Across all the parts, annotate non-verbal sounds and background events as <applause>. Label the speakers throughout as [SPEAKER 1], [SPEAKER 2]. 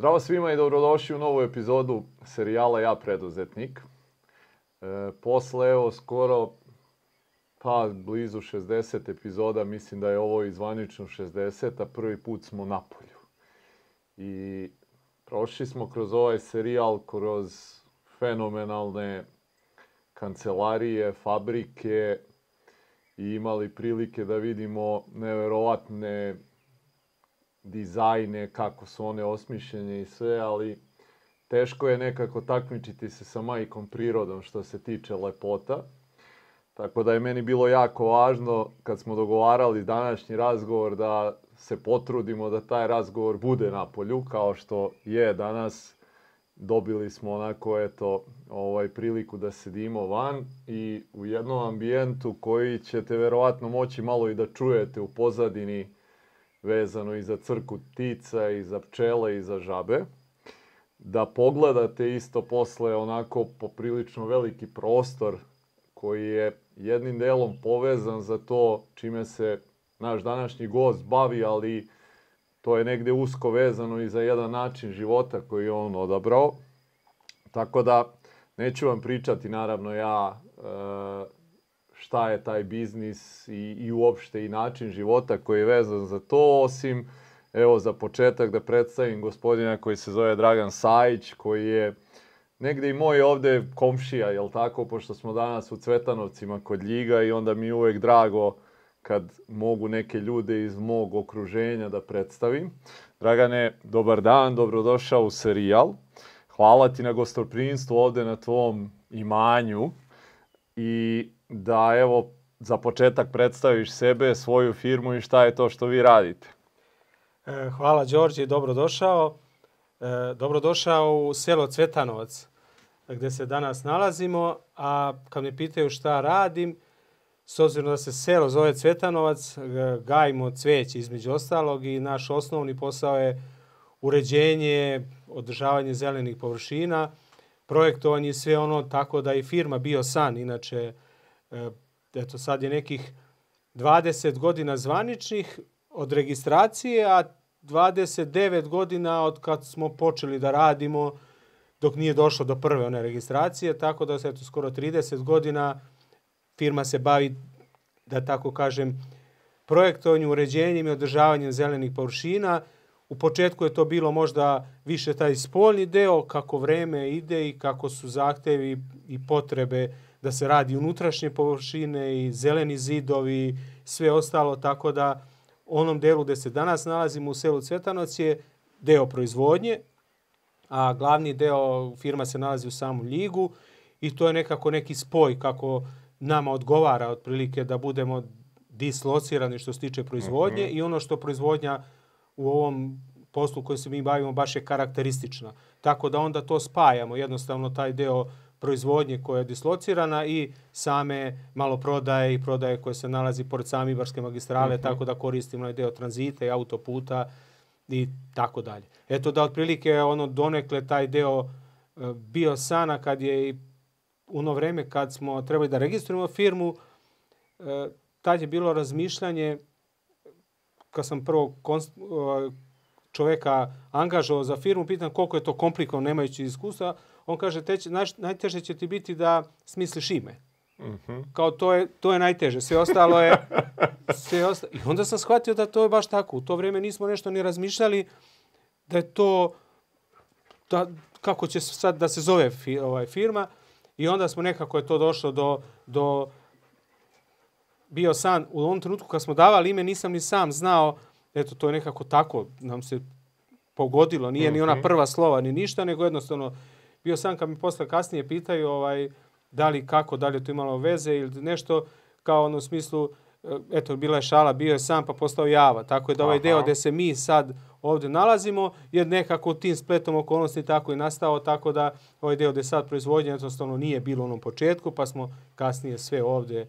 [SPEAKER 1] Zdravo svima i dobrodošli u novu epizodu serijala Ja preduzetnik. E, posle evo skoro pa blizu 60 epizoda, mislim da je ovo i zvanično 60, a prvi put smo na polju. I prošli smo kroz ovaj serijal, kroz fenomenalne kancelarije, fabrike i imali prilike da vidimo neverovatne dizajne, kako su one osmišljene i sve, ali teško je nekako takmičiti se sa majkom prirodom što se tiče lepota. Tako da je meni bilo jako važno kad smo dogovarali današnji razgovor da se potrudimo da taj razgovor bude na polju, kao što je danas. Dobili smo onako, eto, ovaj, priliku da sedimo van i u jednom ambijentu koji ćete verovatno moći malo i da čujete u pozadini vezano i za crku ptica i za pčele i za žabe. Da pogledate isto posle onako poprilično veliki prostor koji je jednim delom povezan za to čime se naš današnji gost bavi, ali to je negde usko vezano i za jedan način života koji je on odabrao. Tako da neću vam pričati naravno ja e, šta je taj biznis i, i uopšte i način života koji je vezan za to, osim evo za početak da predstavim gospodina koji se zove Dragan Sajić, koji je negde i moj ovde komšija, jel tako, pošto smo danas u Cvetanovcima kod Ljiga i onda mi je uvek drago kad mogu neke ljude iz mog okruženja da predstavim. Dragane, dobar dan, dobrodošao u serijal. Hvala ti na gostoprinstvu ovde na tvom imanju i da evo za početak predstaviš sebe, svoju firmu i šta je to što vi radite.
[SPEAKER 2] E, hvala Đorđe, dobrodošao. E, dobrodošao u selo Cvetanovac gde se danas nalazimo, a kad me pitaju šta radim, s obzirom da se selo zove Cvetanovac, gajimo cveće između ostalog i naš osnovni posao je uređenje, održavanje zelenih površina, projektovanje i sve ono tako da i firma Bio San, inače E, eto sad je nekih 20 godina zvaničnih od registracije, a 29 godina od kad smo počeli da radimo dok nije došlo do prve one registracije, tako da se eto skoro 30 godina firma se bavi, da tako kažem, projektovanjem, uređenjem i održavanjem zelenih površina. U početku je to bilo možda više taj spoljni deo, kako vreme ide i kako su zahtevi i potrebe da se radi unutrašnje površine i zeleni zidovi, sve ostalo, tako da onom delu gde se danas nalazimo u selu Cvetanovac je deo proizvodnje, a glavni deo firma se nalazi u samom Ljigu i to je nekako neki spoj kako nama odgovara otprilike da budemo dislocirani što se tiče proizvodnje mhm. -huh. i ono što proizvodnja u ovom poslu koji se mi bavimo baš je karakteristična. Tako da onda to spajamo, jednostavno taj deo proizvodnje koja je dislocirana i same maloprodaje i prodaje koje se nalazi pored same Ibarske magistrale, mm -hmm. tako da koristimo onaj deo tranzita i autoputa i tako dalje. Eto da otprilike ono donekle taj deo e, bio sana kad je i ono vreme kad smo trebali da registrujemo firmu, e, tad je bilo razmišljanje kad sam prvo čoveka angažovao za firmu, pitam koliko je to komplikovano nemajući iskustva, on kaže, teć, naš, najteže će ti biti da smisliš ime. Mhm. -huh. Kao to je, to je najteže, sve ostalo je... <laughs> sve osta... I onda sam shvatio da to je baš tako. U to vrijeme nismo nešto ni razmišljali da je to... Da, kako će sad da se zove fi, ovaj, firma. I onda smo nekako je to došlo do, do bio san, u ovom trenutku kad smo davali ime nisam ni sam znao, eto to je nekako tako nam se pogodilo, nije uh -huh. ni ona mhm. prva slova ni ništa, nego jednostavno bio sam kad mi posle kasnije pitaju ovaj, da li kako, da li je to imalo veze ili nešto, kao ono u smislu, eh, eto, bila je šala, bio je sam pa postao java. Tako je da ovaj Aha. deo gde se mi sad ovde nalazimo je nekako tim spletom okolnosti tako i nastao, tako da ovaj deo gde sad proizvodnja jednostavno nije bilo u onom početku, pa smo kasnije sve ovde e,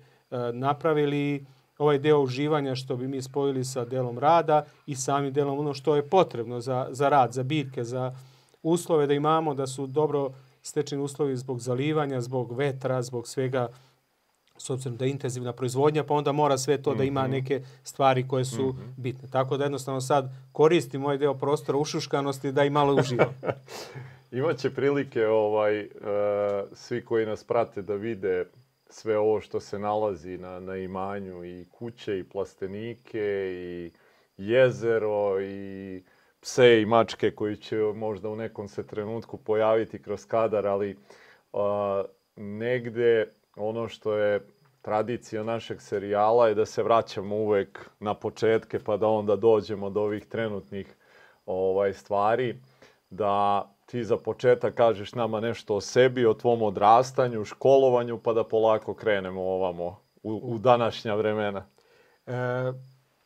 [SPEAKER 2] napravili ovaj deo uživanja što bi mi spojili sa delom rada i samim delom ono što je potrebno za, za rad, za bitke, za, uslove da imamo, da su dobro stečeni uslovi zbog zalivanja, zbog vetra, zbog svega s obzirom da je intenzivna proizvodnja, pa onda mora sve to da ima
[SPEAKER 1] Mhm.
[SPEAKER 2] neke stvari koje su bitne. Tako da jednostavno sad koristim moj deo prostora ušuškanosti da i malo uživam. <laughs> <laughs>
[SPEAKER 1] Imaće prilike ovaj, e, svi koji nas prate da vide sve ovo što se nalazi na, na imanju i kuće i plastenike i jezero i pse i mačke koji će možda u nekom se trenutku pojaviti kroz kadar, ali a, negde ono što je tradicija našeg serijala je da se vraćamo uvek na početke pa da onda dođemo do ovih trenutnih ovaj stvari da ti za početak kažeš nama nešto o sebi, o tvom odrastanju, školovanju, pa da polako krenemo ovamo u, u današnja vremena.
[SPEAKER 2] E,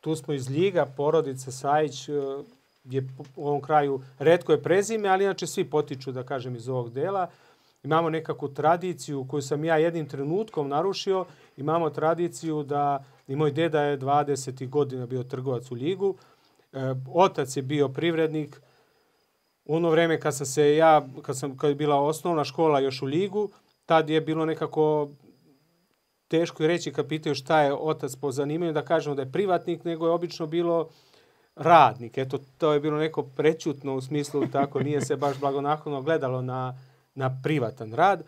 [SPEAKER 2] tu smo iz Ljiga, porodica Sajić je u ovom kraju redko je prezime, ali inače svi potiču, da kažem, iz ovog dela. Imamo nekakvu tradiciju koju sam ja jednim trenutkom narušio. Imamo tradiciju da i moj deda je 20. godina bio trgovac u Ljigu. E, otac je bio privrednik. U ono vreme kad sam se ja, kad, sam, kad je bila osnovna škola još u Ligu, tad je bilo nekako teško reći kad pitaju šta je otac po zanimanju, da kažemo da je privatnik, nego je obično bilo radnik. Eto, to je bilo neko prećutno u smislu tako, nije se baš blagonaklono gledalo na, na privatan rad.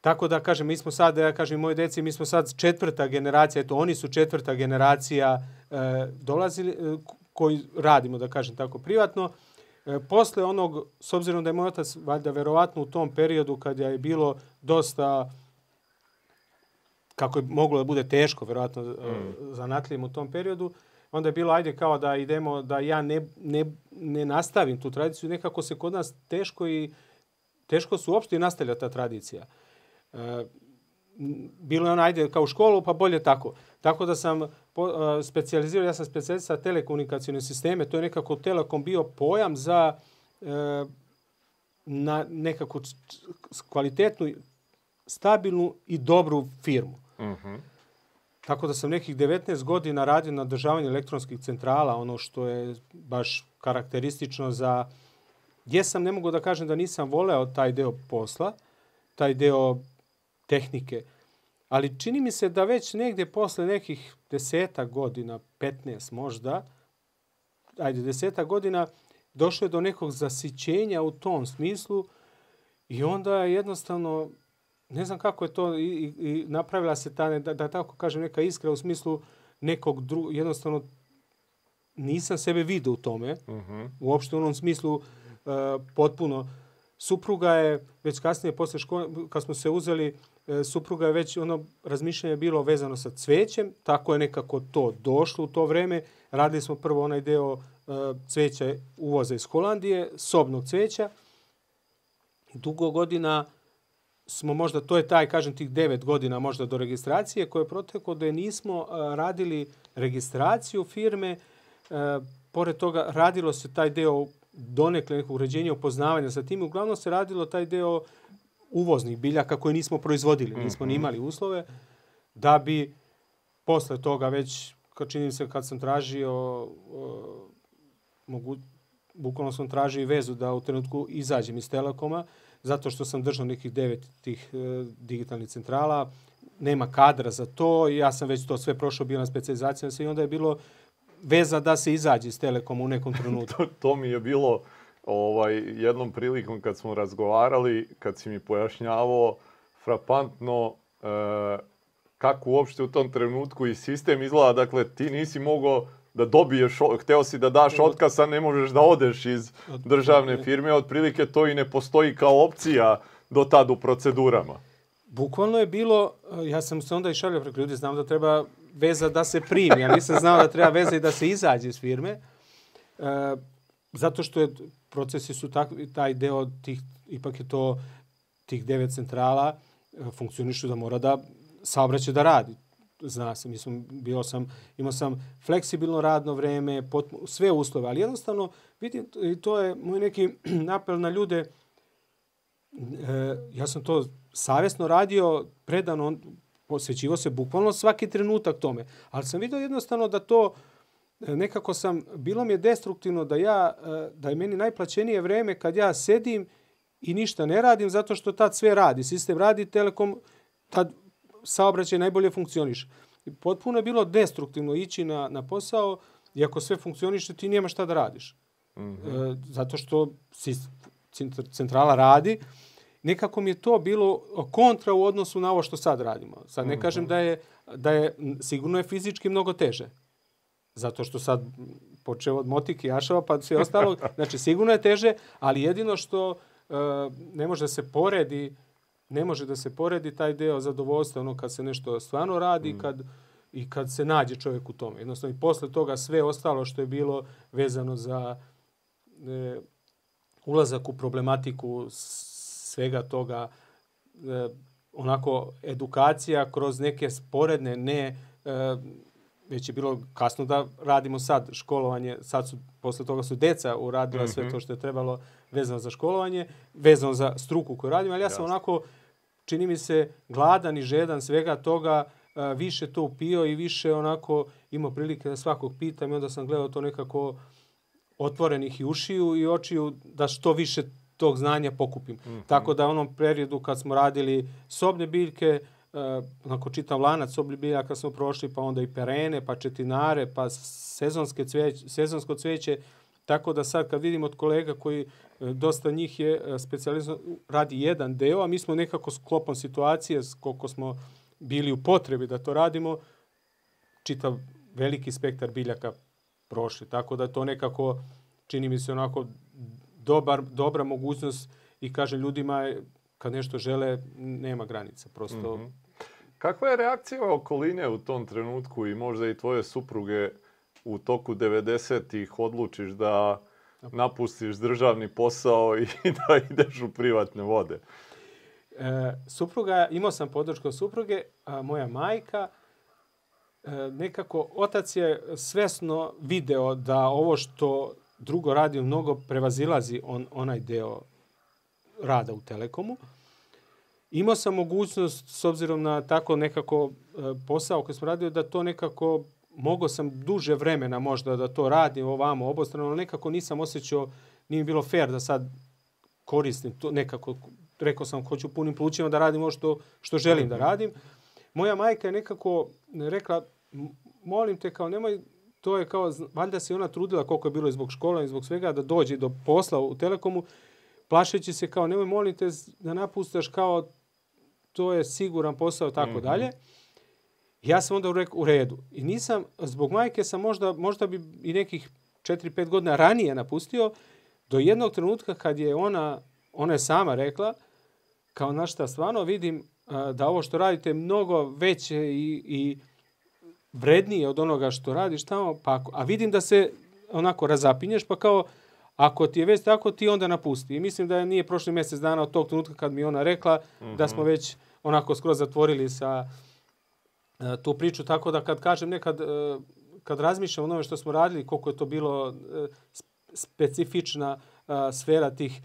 [SPEAKER 2] Tako da, kažem, mi smo sad, ja kažem, moji deci, mi smo sad četvrta generacija, eto, oni su četvrta generacija e, dolazili, e, koji radimo, da kažem tako, privatno. E, posle onog, s obzirom da je moj otac, valjda, verovatno u tom periodu kad je bilo dosta kako je moglo da bude teško, verovatno, mm. zanatljivim u tom periodu, onda je bilo, ajde, kao da idemo, da ja ne, ne, ne nastavim tu tradiciju, nekako se kod nas teško i teško su uopšte nastavlja ta tradicija. E, bilo je ono, ajde, kao u školu, pa bolje tako. Tako da sam po, e, specijalizirao, ja sam specijalista telekomunikacijone sisteme, to je nekako Telekom bio pojam za e, na nekako kvalitetnu, stabilnu i dobru firmu.
[SPEAKER 1] Mhm.
[SPEAKER 2] Tako da sam nekih 19 godina radio na održavanju elektronskih centrala, ono što je baš karakteristično za... Jesam, ne mogu da kažem da nisam voleo taj deo posla, taj deo tehnike, ali čini mi se da već negdje posle nekih deseta godina, 15 možda, ajde, deseta godina, došlo je do nekog zasićenja u tom smislu i onda jednostavno ne znam kako je to i, i, i napravila se ta, da, da tako kažem, neka iskra u smislu nekog drugog, jednostavno nisam sebe vidio u tome,
[SPEAKER 1] Mhm.
[SPEAKER 2] uopšte u onom smislu uh, potpuno. Supruga je, već kasnije, posle škole, kad smo se uzeli, e, supruga je već, ono, razmišljanje je bilo vezano sa cvećem, tako je nekako to došlo u to vreme. Radili smo prvo onaj deo uh, cveća uvoza iz Holandije, sobnog cveća. Dugo godina smo možda, to je taj, kažem, tih devet godina možda do registracije, koje je proteklo da je nismo a, radili registraciju firme. E, pored toga, radilo se taj deo donekle nekog uređenja, upoznavanja sa tim. Uglavnom se radilo taj deo uvoznih biljaka koje nismo proizvodili, nismo ni imali uslove, da bi posle toga već, kad čini se kad sam tražio, o, mogu, bukvalno sam tražio i vezu da u trenutku izađem iz Telekoma, zato što sam držao nekih devet tih e, digitalnih centrala, nema kadra za to, i ja sam već to sve prošao, bio na specializacijama i onda je bilo veza da se izađe iz Telekoma u nekom <laughs> trenutku.
[SPEAKER 1] To, to mi je bilo ovaj, jednom prilikom kad smo razgovarali, kad si mi pojašnjavao frapantno e, kako uopšte u tom trenutku i sistem izgleda. Dakle, ti nisi mogao da dobiješ, hteo si da daš otkaz, a ne možeš da odeš iz državne firme. Otprilike to i ne postoji kao opcija do tad u procedurama.
[SPEAKER 2] Bukvalno je bilo, ja sam se onda i šalio preko ljudi, znam da treba veza da se primi, ja nisam znao da treba veza i da se izađe iz firme. E, zato što je, procesi su tak, taj deo tih, ipak je to tih devet centrala, e, funkcionišu da mora da saobraćaj da radi. Zna se, mislim, bio sam, imao sam fleksibilno radno vreme, potpuno, sve uslove, ali jednostavno, vidim, i to je moj neki <clears throat> apel na ljude, e, ja sam to savjesno radio, predano, posvećivo se bukvalno svaki trenutak tome. Ali sam vidio jednostavno da to e, nekako sam, bilo mi je destruktivno da ja, e, da je meni najplaćenije vreme kad ja sedim i ništa ne radim zato što tad sve radi. Sistem radi, Telekom tad saobraćaj najbolje funkcioniše. I potpuno je bilo destruktivno ići na, na posao i ako sve funkcioniše, ti nema šta da radiš. Mm -hmm. e, zato što si, centrala radi, nekako mi je to bilo kontra u odnosu na ovo što sad radimo. Sad ne mm -hmm. kažem da je, da je, sigurno je fizički mnogo teže. Zato što sad počeo od motike i ašava pa sve <laughs> ostalo. Znači, sigurno je teže, ali jedino što uh, ne može da se poredi, ne može da se poredi taj deo zadovoljstva, ono kad se nešto stvarno radi, mm. kad, i kad se nađe čovjek u tome. Jednostavno, i posle toga sve ostalo što je bilo vezano za e, ulazak u problematiku svega toga, e, onako edukacija kroz neke sporedne, ne e, već je bilo kasno da radimo sad školovanje, sad su, posle toga su deca uradila mm -hmm. sve mhm. to što je trebalo vezano za školovanje, vezano za struku koju radimo, ali ja sam Jasne. onako, čini mi se, gladan i žedan svega toga, a, više to upio i više onako imao prilike da svakog pitam i onda sam gledao to nekako otvorenih i ušiju i očiju da što više tog znanja pokupim. Mm -hmm. Tako da u onom periodu kad smo radili sobne biljke, uh, onako čitav lanac oblibiljaka smo prošli, pa onda i perene, pa četinare, pa sezonske cveć, sezonsko cveće, tako da sad kad vidim od kolega koji uh, dosta njih je uh, specializovan, radi jedan deo, a mi smo nekako sklopom situacije, koliko smo bili u potrebi da to radimo, čitav veliki spektar biljaka prošli. Tako da to nekako čini mi se onako dobar, dobra mogućnost i kaže ljudima kad nešto žele, nema granica. Prosto... Mm -hmm.
[SPEAKER 1] Kakva je reakcija okoline u tom trenutku i možda i tvoje supruge u toku 90-ih odlučiš da napustiš državni posao i <laughs> da ideš u privatne vode?
[SPEAKER 2] E, supruga, imao sam podršku od supruge, a moja majka, e, nekako otac je svesno video da ovo što drugo radi mnogo prevazilazi on, onaj deo rada u Telekomu. Imao sam mogućnost, s obzirom na tako nekako e, posao koji sam radio, da to nekako, mogao sam duže vremena možda da to radim ovamo obostrano, ali nekako nisam osjećao, nije bilo fair da sad koristim to nekako, rekao sam, hoću punim plućima da radim ovo što, što želim da radim. Moja majka je nekako rekla, molim te, kao nemoj, to je kao, valjda se ona trudila koliko je bilo i zbog škola i zbog svega, da dođe do posla u Telekomu, plašeći se kao, nemoj molim te da napustaš kao to je siguran posao, tako mm -hmm. dalje. Ja sam onda rekao, u redu. I nisam, zbog majke sam možda, možda bi i nekih 4-5 godina ranije napustio, do jednog trenutka kad je ona, ona je sama rekla, kao na šta stvarno vidim a, da ovo što radite je mnogo veće i, i vrednije od onoga što radiš tamo, pa, a vidim da se onako razapinješ, pa kao, Ako ti je već tako, ti onda napusti. I mislim da nije prošli mjesec dana od tog trenutka kad mi ona rekla mm -hmm. da smo mhm. već onako skroz zatvorili sa tu priču. Tako da kad kažem nekad, uh, kad razmišljam o onome što smo radili, koliko je to bilo uh, specifična sfera tih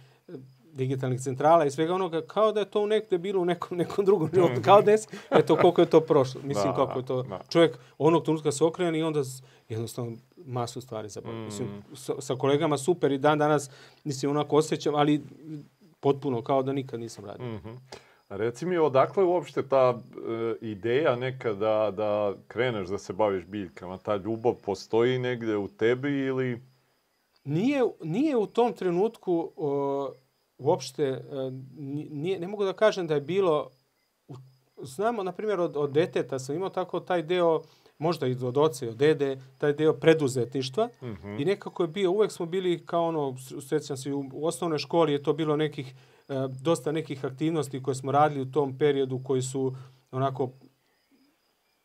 [SPEAKER 2] digitalnih centrala i svega onoga, kao da je to nekde bilo u nekom, nekom drugom <laughs> životu, kao da je, eto koliko je to prošlo. Mislim, da, kako je to, da. čovjek onog trenutka se okrene i onda jednostavno masu stvari zaboravim. Mm. Mislim, sa, sa kolegama super i dan danas, mislim, onako osjećam, ali potpuno kao da nikad nisam radio. Mm -hmm.
[SPEAKER 1] Reci mi, odakle uopšte ta e, ideja neka da, da kreneš da se baviš biljkama? Ta ljubav postoji negde u tebi ili...
[SPEAKER 2] Nije, nije u tom trenutku o, uopšte, e, nije, ne mogu da kažem da je bilo... Znamo, na primjer, od, od deteta sam imao tako taj deo možda i od oce, od dede, taj deo preduzetništva mm -hmm. i nekako je bio, uvek smo bili kao ono, srećam se, u, u osnovnoj školi je to bilo nekih, e, dosta nekih aktivnosti koje smo radili u tom periodu koji su onako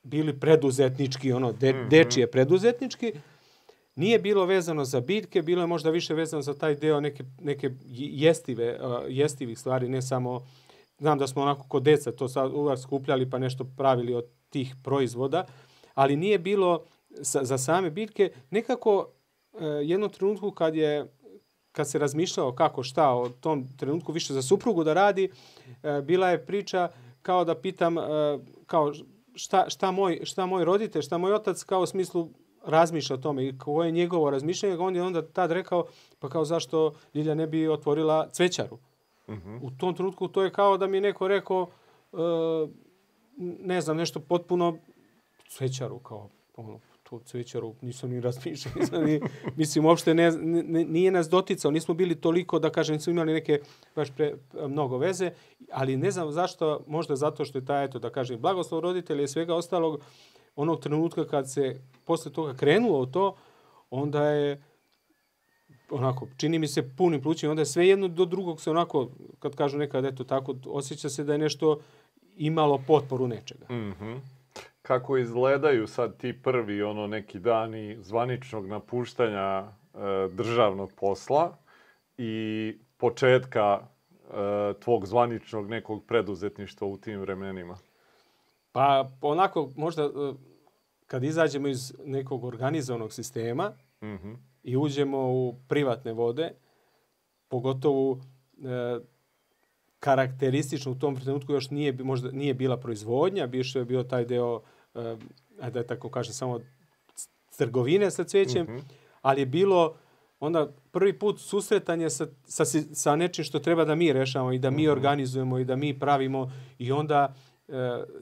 [SPEAKER 2] bili preduzetnički, ono, de, mm -hmm. dečije preduzetnički. Nije bilo vezano za biljke, bilo je možda više vezano za taj deo neke, neke jestive, uh, jestivih stvari, ne samo, znam da smo onako kod deca to sad uvek skupljali pa nešto pravili od tih proizvoda, ali nije bilo za, za same biljke. Nekako e, trenutku kad je kad se razmišljao kako šta o tom trenutku više za suprugu da radi, e, bila je priča kao da pitam e, kao šta, šta, moj, šta moj roditelj, šta moj otac kao u smislu razmišlja o tome i koje je njegovo razmišljanje, on je onda tad rekao pa kao zašto Ljilja ne bi otvorila cvećaru. -huh. U tom trenutku to je kao da mi neko rekao e, ne znam, nešto potpuno cvećaru, kao ono, to cvećaru nisam ni razmišljao. <laughs> Nisam ni, mislim, uopšte ne, ne, nije nas doticao. Nismo bili toliko, da kažem, nismo imali neke baš pre, mnogo veze, ali ne znam zašto, možda zato što je taj, eto, da kažem, blagoslov roditelja i svega ostalog, onog trenutka kad se posle toga krenulo to, onda je onako, čini mi se punim plućima, onda je sve jedno do drugog se onako, kad kažu nekad, eto tako, osjeća se da je nešto imalo potporu nečega.
[SPEAKER 1] Mm -hmm. Kako izgledaju sad ti prvi ono neki dani zvaničnog napuštanja e, državnog posla i početka e, tvog zvaničnog nekog preduzetništva u tim vremenima?
[SPEAKER 2] Pa onako, možda e, kad izađemo iz nekog organizovanog sistema mm -hmm. I uđemo u privatne vode, pogotovo e, karakteristično u tom trenutku još nije, možda nije bila proizvodnja, više je bio taj deo, e, da tako kažem, samo trgovine sa cvećem, mm -hmm. ali je bilo onda prvi put susretanje sa, sa, sa nečim što treba da mi rešavamo i da mi mm -hmm. organizujemo i da mi pravimo i onda e,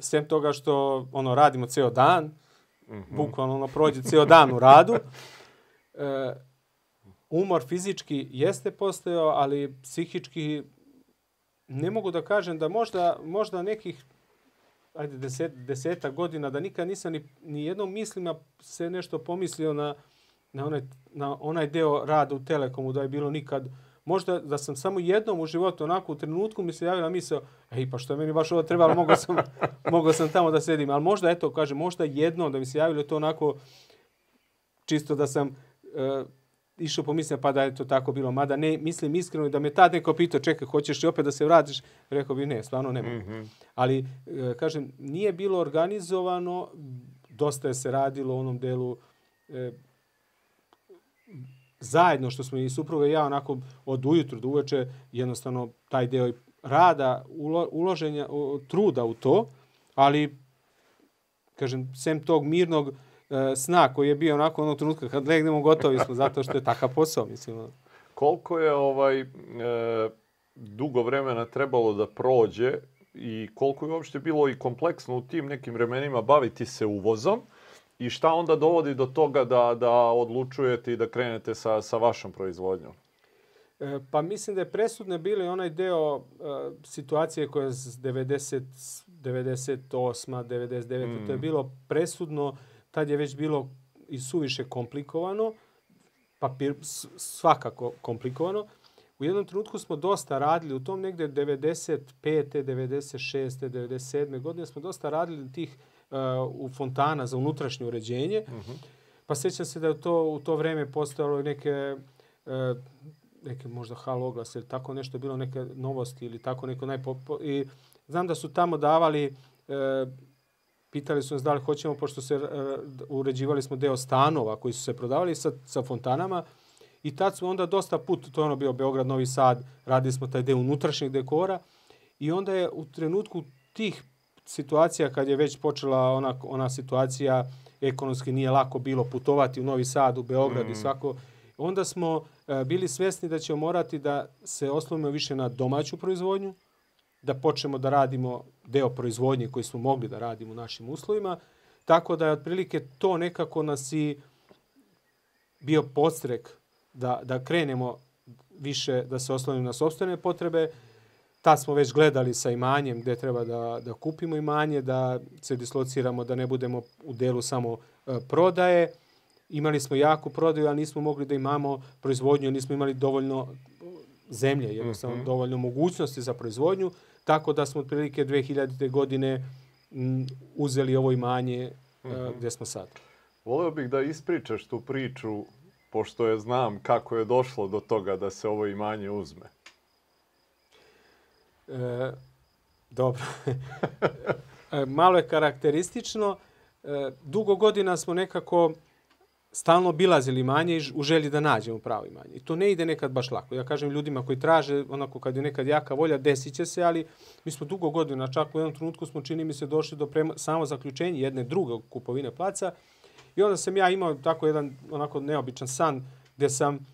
[SPEAKER 2] sem toga što ono radimo ceo dan, mm -hmm. bukvalno ono prođe ceo dan u radu, <laughs> e, umor fizički jeste postojao, ali psihički ne mogu da kažem da možda, možda nekih ajde, deset, deseta godina, da nikad nisam ni, ni jednom mislima se nešto pomislio na, na, onaj, na onaj deo rada u Telekomu, da je bilo nikad možda da sam samo jednom u životu, onako u trenutku mi se javila misao, ej, pa što je meni baš ovo trebalo, mogao sam, <laughs> mogao sam tamo da sedim. Ali možda, eto, kaže, možda jednom da mi se javilo to onako, čisto da sam uh, išao pomisliti, pa da je to tako bilo. Mada ne, mislim iskreno da me tad neko pitao, čekaj, hoćeš li opet da se vratiš? Rekao bi, ne, stvarno ne mogu. Mm -hmm. Ali, uh, kažem, nije bilo organizovano, dosta je se radilo u onom delu uh, zajedno što smo i supruga i ja onako od ujutru do uveče jednostavno taj deo rada, ulo, uloženja, truda u to, ali kažem, sem tog mirnog e, sna koji je bio onako onog trenutka kad legnemo gotovi smo zato što je takav posao, mislim.
[SPEAKER 1] Koliko je ovaj e, dugo vremena trebalo da prođe i koliko je uopšte bilo i kompleksno u tim nekim vremenima baviti se uvozom, I šta onda dovodi do toga da, da odlučujete i da krenete sa, sa vašom proizvodnjom?
[SPEAKER 2] E, pa mislim da je presudne bili onaj deo uh, situacije koja je 90, 98, 99, mm. to je bilo presudno, tad je već bilo i suviše komplikovano, papir svakako komplikovano. U jednom trenutku smo dosta radili, u tom negde 95. 96. 97. godine smo dosta radili tih u fontana za unutrašnje uređenje. Uh mhm. -huh. Pa sećam se da je to u to vreme postojalo neke e, neke možda hal oglas ili tako nešto bilo neke novosti ili tako neko najpopo i znam da su tamo davali e, pitali su nas da li hoćemo pošto se e, uređivali smo deo stanova koji su se prodavali sa, sa fontanama i tad smo onda dosta put to je ono bio Beograd Novi Sad radili smo taj deo unutrašnjeg dekora i onda je u trenutku tih situacija kad je već počela ona, ona situacija ekonomski nije lako bilo putovati u Novi Sad, u Beograd mm. i svako, onda smo e, bili svesni da ćemo morati da se oslonimo više na domaću proizvodnju, da počnemo da radimo deo proizvodnje koji smo mogli da radimo u našim uslovima, tako da je otprilike to nekako nas i bio podstrek da, da krenemo više da se oslonimo na sobstvene potrebe, Tad smo već gledali sa imanjem gde treba da, da kupimo imanje, da se dislociramo, da ne budemo u delu samo e, prodaje. Imali smo jaku prodaju, ali nismo mogli da imamo proizvodnju, nismo imali dovoljno zemlje, jednostavno mm -hmm. dovoljno mogućnosti za proizvodnju, tako da smo otprilike 2000. godine m, uzeli ovo imanje mm -hmm. gde smo sad.
[SPEAKER 1] Voleo bih da ispričaš tu priču, pošto je znam kako je došlo do toga da se ovo imanje uzme.
[SPEAKER 2] E, dobro. <laughs> e, malo je karakteristično. E, dugo godina smo nekako stalno bilazili manje u želji da nađemo pravo imanje. I to ne ide nekad baš lako. Ja kažem ljudima koji traže, onako kad je nekad jaka volja, desit će se, ali mi smo dugo godina, čak u jednom trenutku smo čini mi se došli do prema, samo zaključenja jedne druge kupovine placa. I onda sam ja imao tako jedan onako neobičan san gde sam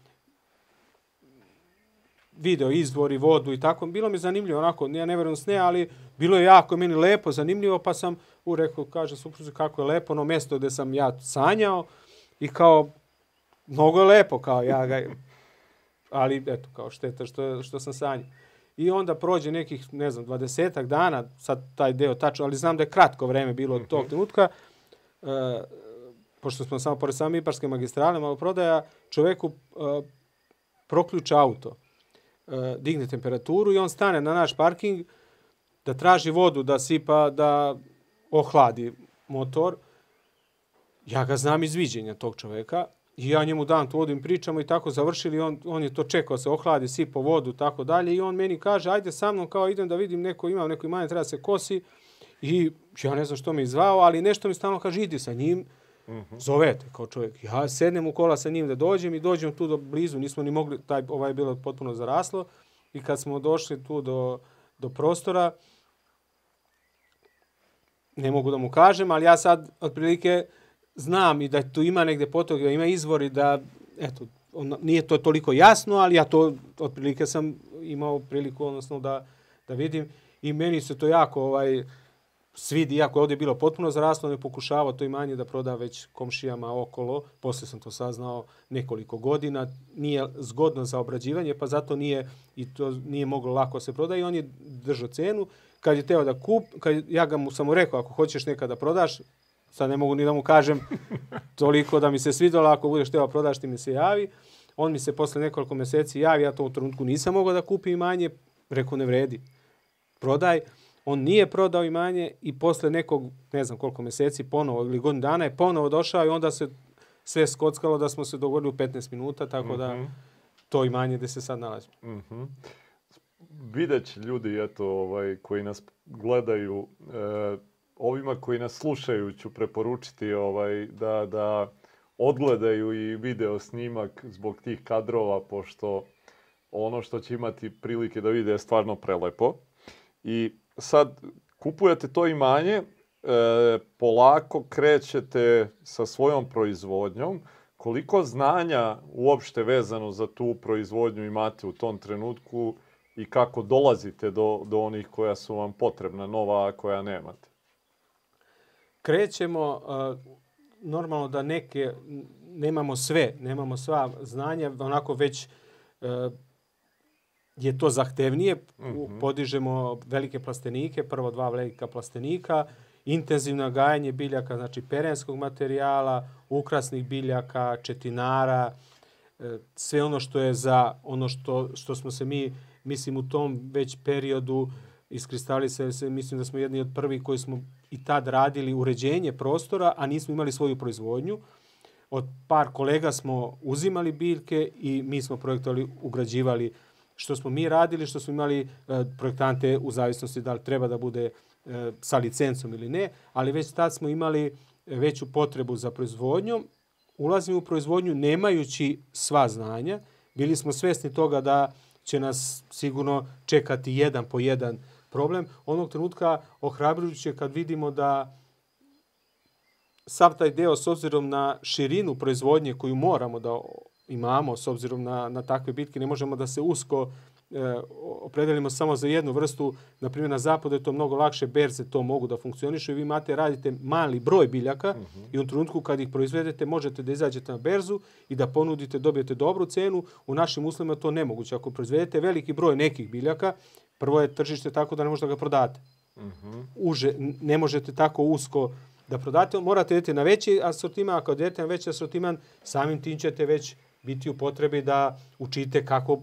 [SPEAKER 2] video izvor i vodu i tako. Bilo mi zanimljivo, onako, ja ne verujem sne, ali bilo je jako meni lepo, zanimljivo, pa sam u rekao, kaže supruzi kako je lepo, ono mjesto gdje sam ja sanjao i kao, mnogo je lepo, kao ja ga, ali eto, kao šteta što, što sam sanjao. I onda prođe nekih, ne znam, dvadesetak dana, sad taj deo tačno, ali znam da je kratko vreme bilo od tog mhm. trenutka, uh, pošto smo samo pored same Iparske magistrale, malo prodaja, čoveku uh, proključa auto, uh, digne temperaturu i on stane na naš parking da traži vodu, da sipa, da ohladi motor. Ja ga znam iz viđenja tog čoveka i ja njemu dam tu vodu im pričamo i tako završili. On, on je to čekao se ohladi, sipa vodu, tako dalje. I on meni kaže, ajde sa mnom, kao idem da vidim neko, imam neko imanje, treba se kosi. I ja ne znam što me izvao, ali nešto mi stalno kaže, idi sa njim. -hmm. Zovete kao čovjek. Ja sednem u kola sa njim da dođem i dođem tu do blizu. Nismo ni mogli, taj, ovaj je bilo potpuno zaraslo. I kad smo došli tu do, do prostora, ne mogu da mu kažem, ali ja sad otprilike znam i da tu ima negde potok, da ima izvor i da, eto, on, nije to toliko jasno, ali ja to otprilike sam imao priliku, odnosno da, da vidim. I meni se to jako, ovaj, svidi, iako je ovdje bilo potpuno zaraslo, ne pokušavao to imanje da proda već komšijama okolo. Poslije sam to saznao nekoliko godina. Nije zgodno za obrađivanje, pa zato nije i to nije moglo lako se proda i on je držao cenu. Kad je teo da kup, kad ja ga mu samo rekao, ako hoćeš nekada da prodaš, sad ne mogu ni da mu kažem toliko da mi se svidalo, ako budeš teo prodaš ti mi se javi. On mi se posle nekoliko mjeseci javi, ja to u trenutku nisam mogao da kupim imanje, rekao ne vredi, prodaj on nije prodao imanje i posle nekog, ne znam koliko mjeseci, ponovo ili godinu dana je ponovo došao i onda se sve skockalo da smo se dogovorili u 15 minuta, tako mm -hmm. da mhm. to imanje gde se sad nalazi. Mm -hmm.
[SPEAKER 1] Videć ljudi eto, ovaj, koji nas gledaju, e, ovima koji nas slušaju ću preporučiti ovaj, da, da odgledaju i video snimak zbog tih kadrova, pošto ono što će imati prilike da vide je stvarno prelepo. I sad kupujete to imanje, e, polako krećete sa svojom proizvodnjom, koliko znanja uopšte vezano za tu proizvodnju imate u tom trenutku i kako dolazite do, do onih koja su vam potrebna, nova, koja nemate?
[SPEAKER 2] Krećemo, uh, normalno da neke, nemamo sve, nemamo sva znanja, onako već uh, je to zahtevnije. Mm -hmm. Podižemo velike plastenike, prvo dva velika plastenika, intenzivno gajanje biljaka, znači perenskog materijala, ukrasnih biljaka, četinara, e, sve ono što je za ono što, što smo se mi, mislim, u tom već periodu iskristalisali se, mislim da smo jedni od prvih koji smo i tad radili uređenje prostora, a nismo imali svoju proizvodnju. Od par kolega smo uzimali biljke i mi smo projektovali, ugrađivali što smo mi radili, što smo imali e, projektante u zavisnosti da li treba da bude e, sa licencom ili ne, ali već tad smo imali veću potrebu za proizvodnjom. Ulazimo u proizvodnju nemajući sva znanja. Bili smo svesni toga da će nas sigurno čekati jedan po jedan problem. Onog trenutka ohrabrujuće kad vidimo da sav taj deo s obzirom na širinu proizvodnje koju moramo da imamo s obzirom na, na takve bitke. Ne možemo da se usko e, opredelimo samo za jednu vrstu. Na primjer, na zapadu je to mnogo lakše, berze to mogu da funkcionišu i vi imate, radite mali broj biljaka uh mhm. -huh. i u trenutku kad ih proizvedete možete da izađete na berzu i da ponudite, dobijete dobru cenu. U našim uslovima to nemoguće. Ako proizvedete veliki broj nekih biljaka, prvo je tržište tako da ne možete da ga prodate. Mhm. -huh. Uže, ne možete tako usko da prodate, morate idete na veći asortiman, ako idete na veći asortiman, samim tim ćete već biti u potrebi da učite kako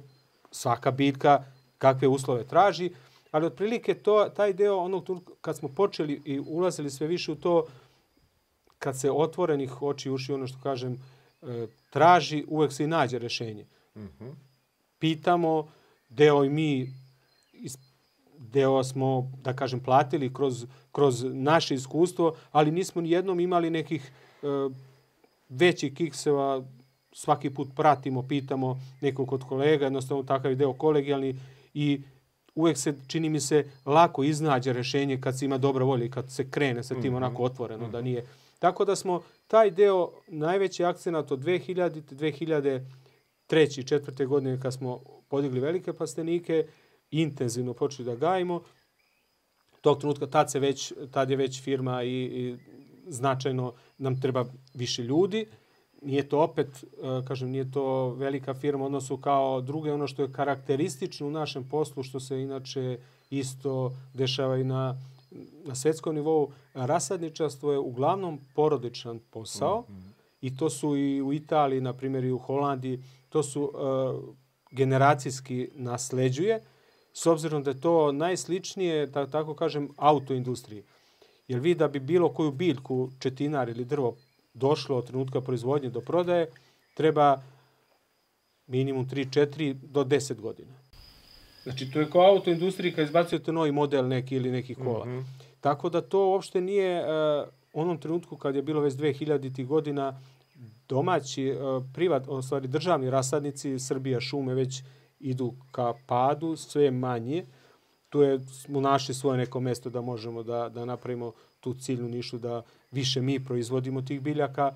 [SPEAKER 2] svaka bitka, kakve uslove traži, ali otprilike to, taj deo onog kad smo počeli i ulazili sve više u to, kad se otvorenih oči uši, ono što kažem, e, traži, uvek se i nađe rešenje. Mm -hmm. Pitamo, deo i mi, deo smo, da kažem, platili kroz, kroz naše iskustvo, ali nismo ni jednom imali nekih e, većih kikseva svaki put pratimo, pitamo nekog kod kolega, jednostavno takav deo kolegijalni i uvek se, čini mi se, lako iznađe rešenje kad se ima dobra volja i kad se krene sa tim mm -hmm. onako otvoreno, mm -hmm. da mhm. nije. Tako da smo taj deo, najveći akcenat od 2000. 2003. i četvrte godine kad smo podigli velike plastenike, intenzivno počeli da gajimo. Tog trenutka, tad, se već, tad je već firma i, i značajno nam treba više ljudi. Nije to opet, e, kažem, nije to velika firma odnosu kao druge. Ono što je karakteristično u našem poslu, što se inače isto dešava i na, na svetskom nivou, rasadničarstvo je uglavnom porodičan posao. Mm -hmm. I to su i u Italiji, na primjer i u Holandiji, to su uh, generacijski nasleđuje, s obzirom da je to najsličnije, da tako kažem, autoindustriji. Jer vi da bi bilo koju biljku, četinar ili drvo došlo od trenutka proizvodnje do prodaje, treba minimum 3, 4 do 10 godina. Znači, to je kao autoindustrija kad izbacujete novi model neki ili nekih kola. Mm -hmm. Tako da to uopšte nije uh, onom trenutku kad je bilo već 2000. godina domaći, uh, privat, o stvari državni rasadnici, Srbija šume već idu ka padu, sve manje. Tu je, smo našli svoje neko mesto da možemo da, da napravimo tu ciljnu nišu, da više mi proizvodimo tih biljaka.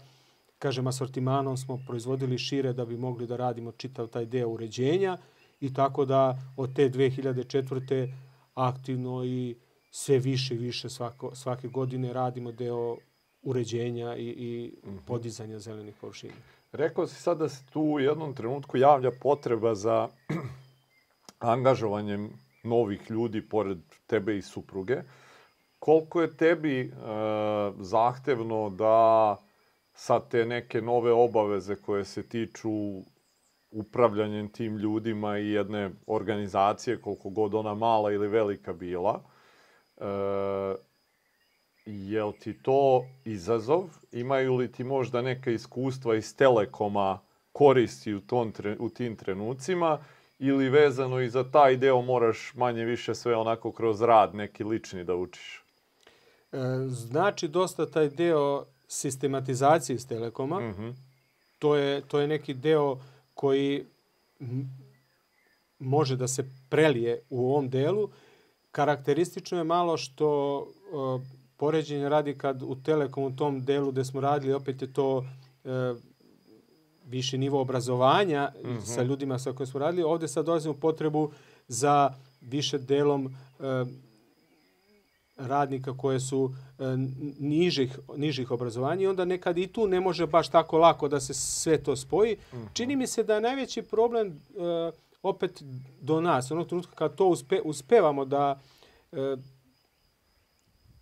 [SPEAKER 2] Kažem, asortimanom smo proizvodili šire da bi mogli da radimo čitav taj deo uređenja i tako da od te 2004. aktivno i sve više i više svako, svake godine radimo deo uređenja i, i mhm. podizanja zelenih površina.
[SPEAKER 1] Rekao si sad da se tu u jednom trenutku javlja potreba za <clears throat> angažovanjem novih ljudi pored tebe i supruge. Koliko je tebi e, zahtevno da sad te neke nove obaveze koje se tiču upravljanjem tim ljudima i jedne organizacije, koliko god ona mala ili velika bila, e, je li ti to izazov? Imaju li ti možda neka iskustva iz Telekoma koristi u, tom, u tim trenucima? Ili vezano i za taj deo moraš manje više sve onako kroz rad neki lični da učiš?
[SPEAKER 2] E, znači dosta taj deo sistematizacije iz Telekoma. Mm -hmm. to, je, to je neki deo koji može da se prelije u ovom delu. Karakteristično je malo što uh, poređenje radi kad u Telekom u tom delu gde smo radili, opet je to uh, više nivo obrazovanja mm -hmm. sa ljudima sa kojima smo radili. Ovde sad dolazimo potrebu za više delom uh, radnika koje su e, nižih, nižih obrazovanja i onda nekad i tu ne može baš tako lako da se sve to spoji. Mm -hmm. Čini mi se da je najveći problem e, opet do nas, onog trenutka kad to uspe, uspevamo da e,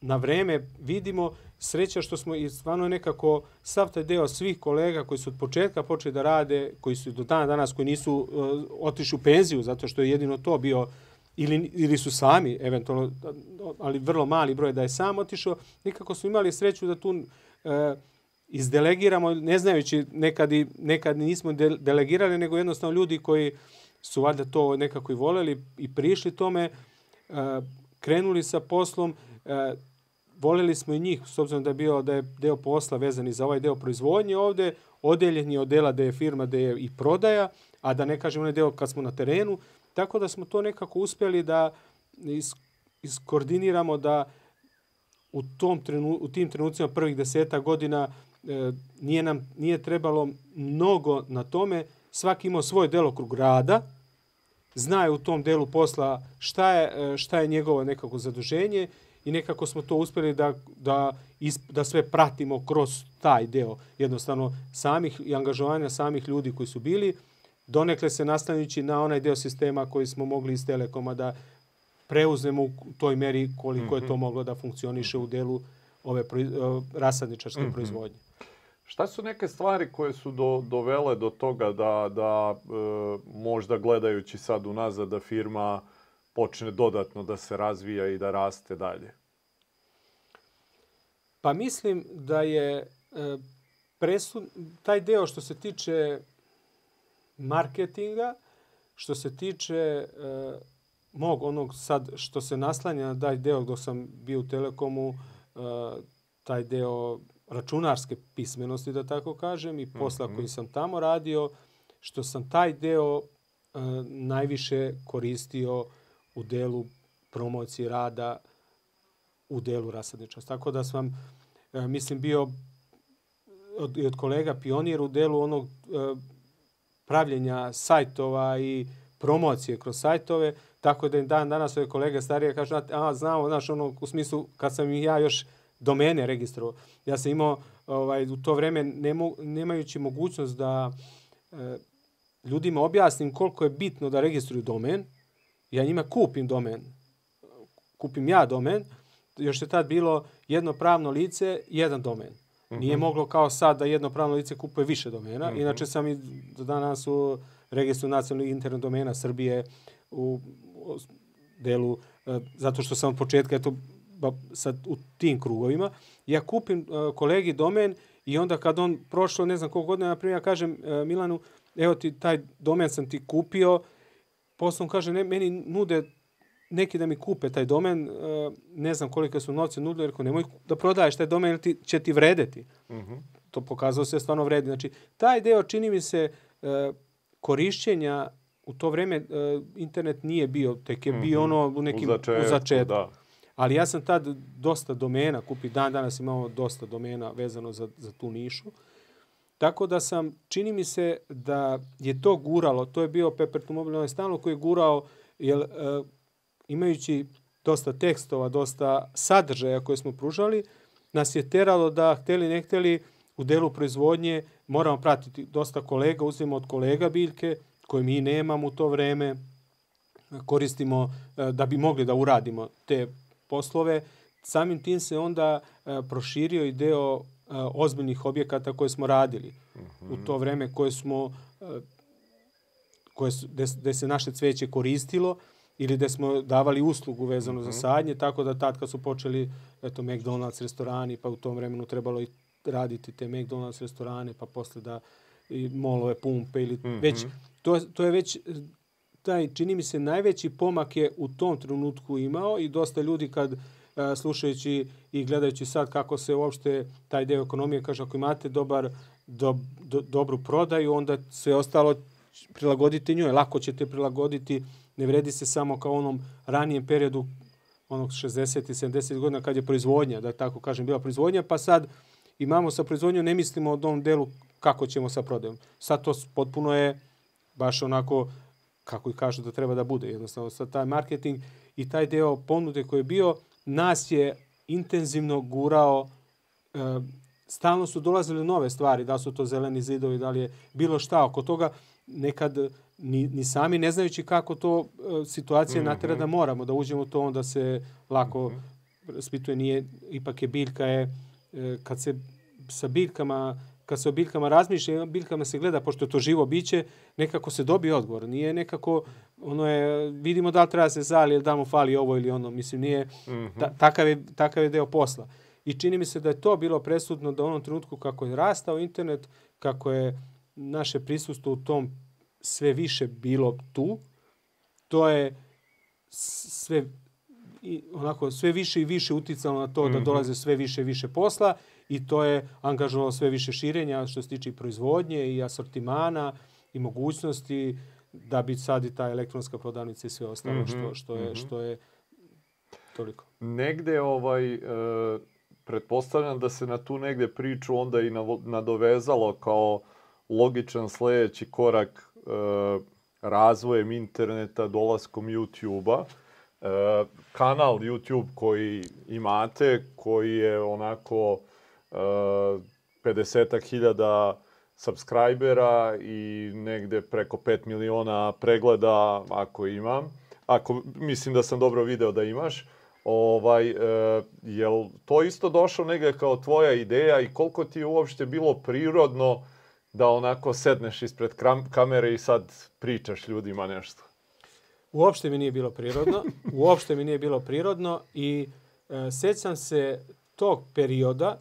[SPEAKER 2] na vreme vidimo, sreća što smo i stvarno nekako sav taj deo svih kolega koji su od početka počeli da rade, koji su do dana danas, koji nisu uh, otišli u penziju, zato što je jedino to bio ili, ili su sami, eventualno, ali vrlo mali broj da je sam otišao, nikako su imali sreću da tu e, izdelegiramo, ne znajući, nekad, i, nekad nismo de, delegirali, nego jednostavno ljudi koji su valjda to nekako i voleli i prišli tome, e, krenuli sa poslom, e, voleli smo i njih, s obzirom da je bio da je deo posla vezan i za ovaj deo proizvodnje ovde, odeljen je od dela da je firma da je i prodaja, a da ne kažem onaj deo kad smo na terenu, Tako da smo to nekako uspjeli da is, iskoordiniramo da u, tom trenu, u tim trenucima prvih deseta godina e, nije nam nije trebalo mnogo na tome. Svaki imao svoj delokrug rada, zna je u tom delu posla šta je, e, šta je njegovo nekako zaduženje i nekako smo to uspjeli da, da, da sve pratimo kroz taj deo jednostavno samih i angažovanja samih ljudi koji su bili donekle se nastavljajući na onaj deo sistema koji smo mogli iz Telekoma da preuzmemo u toj meri koliko je to mhm. moglo da funkcioniše u delu ove rasadničarske mm -hmm. proizvodnje.
[SPEAKER 1] Šta su neke stvari koje su do, dovele do toga da, da e, možda gledajući sad unazad da firma počne dodatno da se razvija i da raste dalje?
[SPEAKER 2] Pa mislim da je e, presud, taj deo što se tiče marketinga, što se tiče e, mog onog sad što se naslanja na taj deo dok sam bio u Telekomu, e, taj deo računarske pismenosti, da tako kažem, i posla mm -hmm. koji sam tamo radio, što sam taj deo e, najviše koristio u delu promocije rada u delu rasadničnosti. Tako da sam, e, mislim, bio od, od kolega pionir u delu onog e, pravljenja sajtova i promocije kroz sajtove, tako da im dan danas ove kolege starije kažu, a znamo, znaš, ono, u smislu, kad sam i ja još domene registrovao, ja sam imao ovaj, u to vreme, nemo, nemajući mogućnost da e, ljudima objasnim koliko je bitno da registruju domen, ja njima kupim domen, kupim ja domen, još je tad bilo jedno pravno lice, jedan domen. Mm -hmm. Nije moglo kao sad da jedno pravno lice kupuje više domena. Mm -hmm. Inače sam i danas u registru nacionalnih internet domena Srbije u, u delu, e, zato što sam od početka eto, ba, sad u tim krugovima, ja kupim uh, kolegi domen i onda kad on prošlo ne znam koliko godina, na primjer, ja kažem uh, Milanu, evo ti taj domen sam ti kupio, posle on kaže, ne, meni nude neki da mi kupe taj domen, uh, ne znam kolike su novce nudili, rekao, nemoj da prodaješ taj domen, ti, će ti vredeti. Mm -hmm. To pokazalo se stvarno vredi. Znači, taj deo čini mi se uh, korišćenja u to vreme uh, internet nije bio, tek je mm -hmm. bio ono u nekim u začetku. U začetku. Da. Ali ja sam tad dosta domena kupi, dan danas imamo dosta domena vezano za, za tu nišu. Tako da sam, čini mi se da je to guralo, to je bio Peppertu Mobile onaj stalno koji je gurao, jer e, imajući dosta tekstova, dosta sadržaja koje smo pružali, nas je teralo da, hteli ne hteli, u delu proizvodnje moramo pratiti. Dosta kolega, uzmemo od kolega biljke, koje mi nemamo u to vreme, koristimo e, da bi mogli da uradimo te poslove, samim tim se onda e, proširio i deo ozbiljnih objekata koje smo radili mm -hmm. u to vreme koje smo koje su, gde, gde se naše cveće koristilo ili da smo davali uslugu vezano mm -hmm. za mhm. sadnje, tako da tad kad su počeli eto, McDonald's restorani, pa u tom vremenu trebalo i raditi te McDonald's restorane, pa posle da i molove pumpe ili mm -hmm. već, to, to je već taj, čini mi se, najveći pomak je u tom trenutku imao i dosta ljudi kad a, slušajući i gledajući sad kako se uopšte taj deo ekonomije kaže ako imate dobar do, do, dobru prodaju onda sve ostalo prilagodite njoj lako ćete prilagoditi ne vredi se samo kao onom ranijem periodu onog 60 i 70 godina kad je proizvodnja da tako kažem bila proizvodnja pa sad imamo sa proizvodnjom ne mislimo o tom delu kako ćemo sa prodajom sad to potpuno je baš onako kako i kažu da treba da bude. Jednostavno, sad taj marketing i taj deo ponude koji je bio, nas je intenzivno gurao, e, stalno su dolazile nove stvari, da su to zeleni zidovi, da li je bilo šta oko toga, nekad ni, ni sami ne znajući kako to e, situacija mm -hmm. natera da moramo da uđemo u to, onda se lako mm -hmm. spituje, nije, ipak je biljka je, e, kad se sa biljkama kad se o biljkama razmišlja, biljkama se gleda, pošto je to živo biće, nekako se dobije odgovor. Nije nekako, ono je, vidimo da li treba se zali ili da mu fali ovo ili ono. Mislim, nije, mm -hmm. ta, takav, je, takav je deo posla. I čini mi se da je to bilo presudno da u onom trenutku kako je rastao internet, kako je naše prisustvo u tom sve više bilo tu, to je sve i onako sve više i više uticalo na to mm -hmm. da mhm. dolaze sve više i više posla i to je angažovalo sve više širenja što se tiče i proizvodnje i asortimana i mogućnosti da bi sad i ta elektronska prodavnica i sve ostalo mm -hmm, što, što, je, mm -hmm. što je toliko.
[SPEAKER 1] Negde ovaj, e, pretpostavljam da se na tu negde priču onda i nadovezalo kao logičan sledeći korak e, razvojem interneta, dolaskom YouTube-a. E, kanal YouTube koji imate, koji je onako 50 hiljada subscribera i negde preko 5 miliona pregleda ako imam. Ako mislim da sam dobro video da imaš. Ovaj, e, jel to isto došlo negde kao tvoja ideja i koliko ti je uopšte bilo prirodno da onako sedneš ispred kamere i sad pričaš ljudima nešto?
[SPEAKER 2] Uopšte mi nije bilo prirodno. Uopšte mi nije bilo prirodno i e, sećam se tog perioda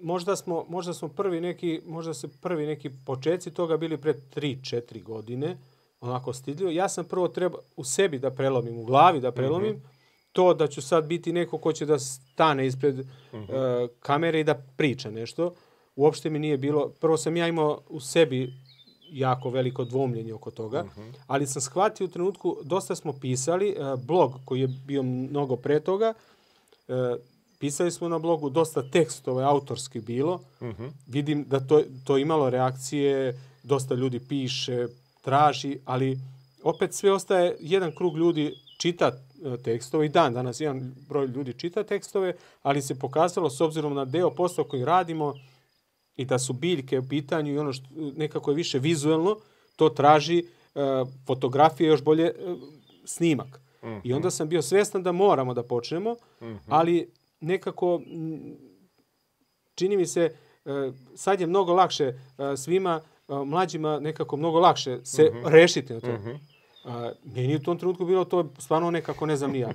[SPEAKER 2] možda smo, možda smo prvi neki, možda se prvi neki početci toga bili pre 3-4 godine, onako stidljivo. Ja sam prvo treba u sebi da prelomim, u glavi da prelomim, mm -hmm. to da ću sad biti neko ko će da stane ispred mm -hmm. uh, kamere i da priča nešto. Uopšte mi nije bilo, prvo sam ja imao u sebi jako veliko dvomljenje oko toga, mm -hmm. ali sam shvatio u trenutku, dosta smo pisali, uh, blog koji je bio mnogo pre toga, uh, Pisali smo na blogu dosta tekstova, autorski bilo. Uh mhm. -huh. Vidim da to, to imalo reakcije, dosta ljudi piše, traži, ali opet sve ostaje, jedan krug ljudi čita e, tekstove i dan danas jedan broj ljudi čita tekstove, ali se pokazalo s obzirom na deo posla koji radimo i da su biljke u pitanju i ono što nekako je više vizuelno, to traži uh, fotografije, još bolje uh, snimak. Mm -hmm. I onda sam bio svestan da moramo da počnemo, mm -hmm. ali nekako čini mi se uh, sad je mnogo lakše uh, svima uh, mlađima nekako mnogo lakše se mm -hmm. rešiti na to. Mm -hmm. A, meni u tom trenutku bilo to stvarno nekako ne znam nija.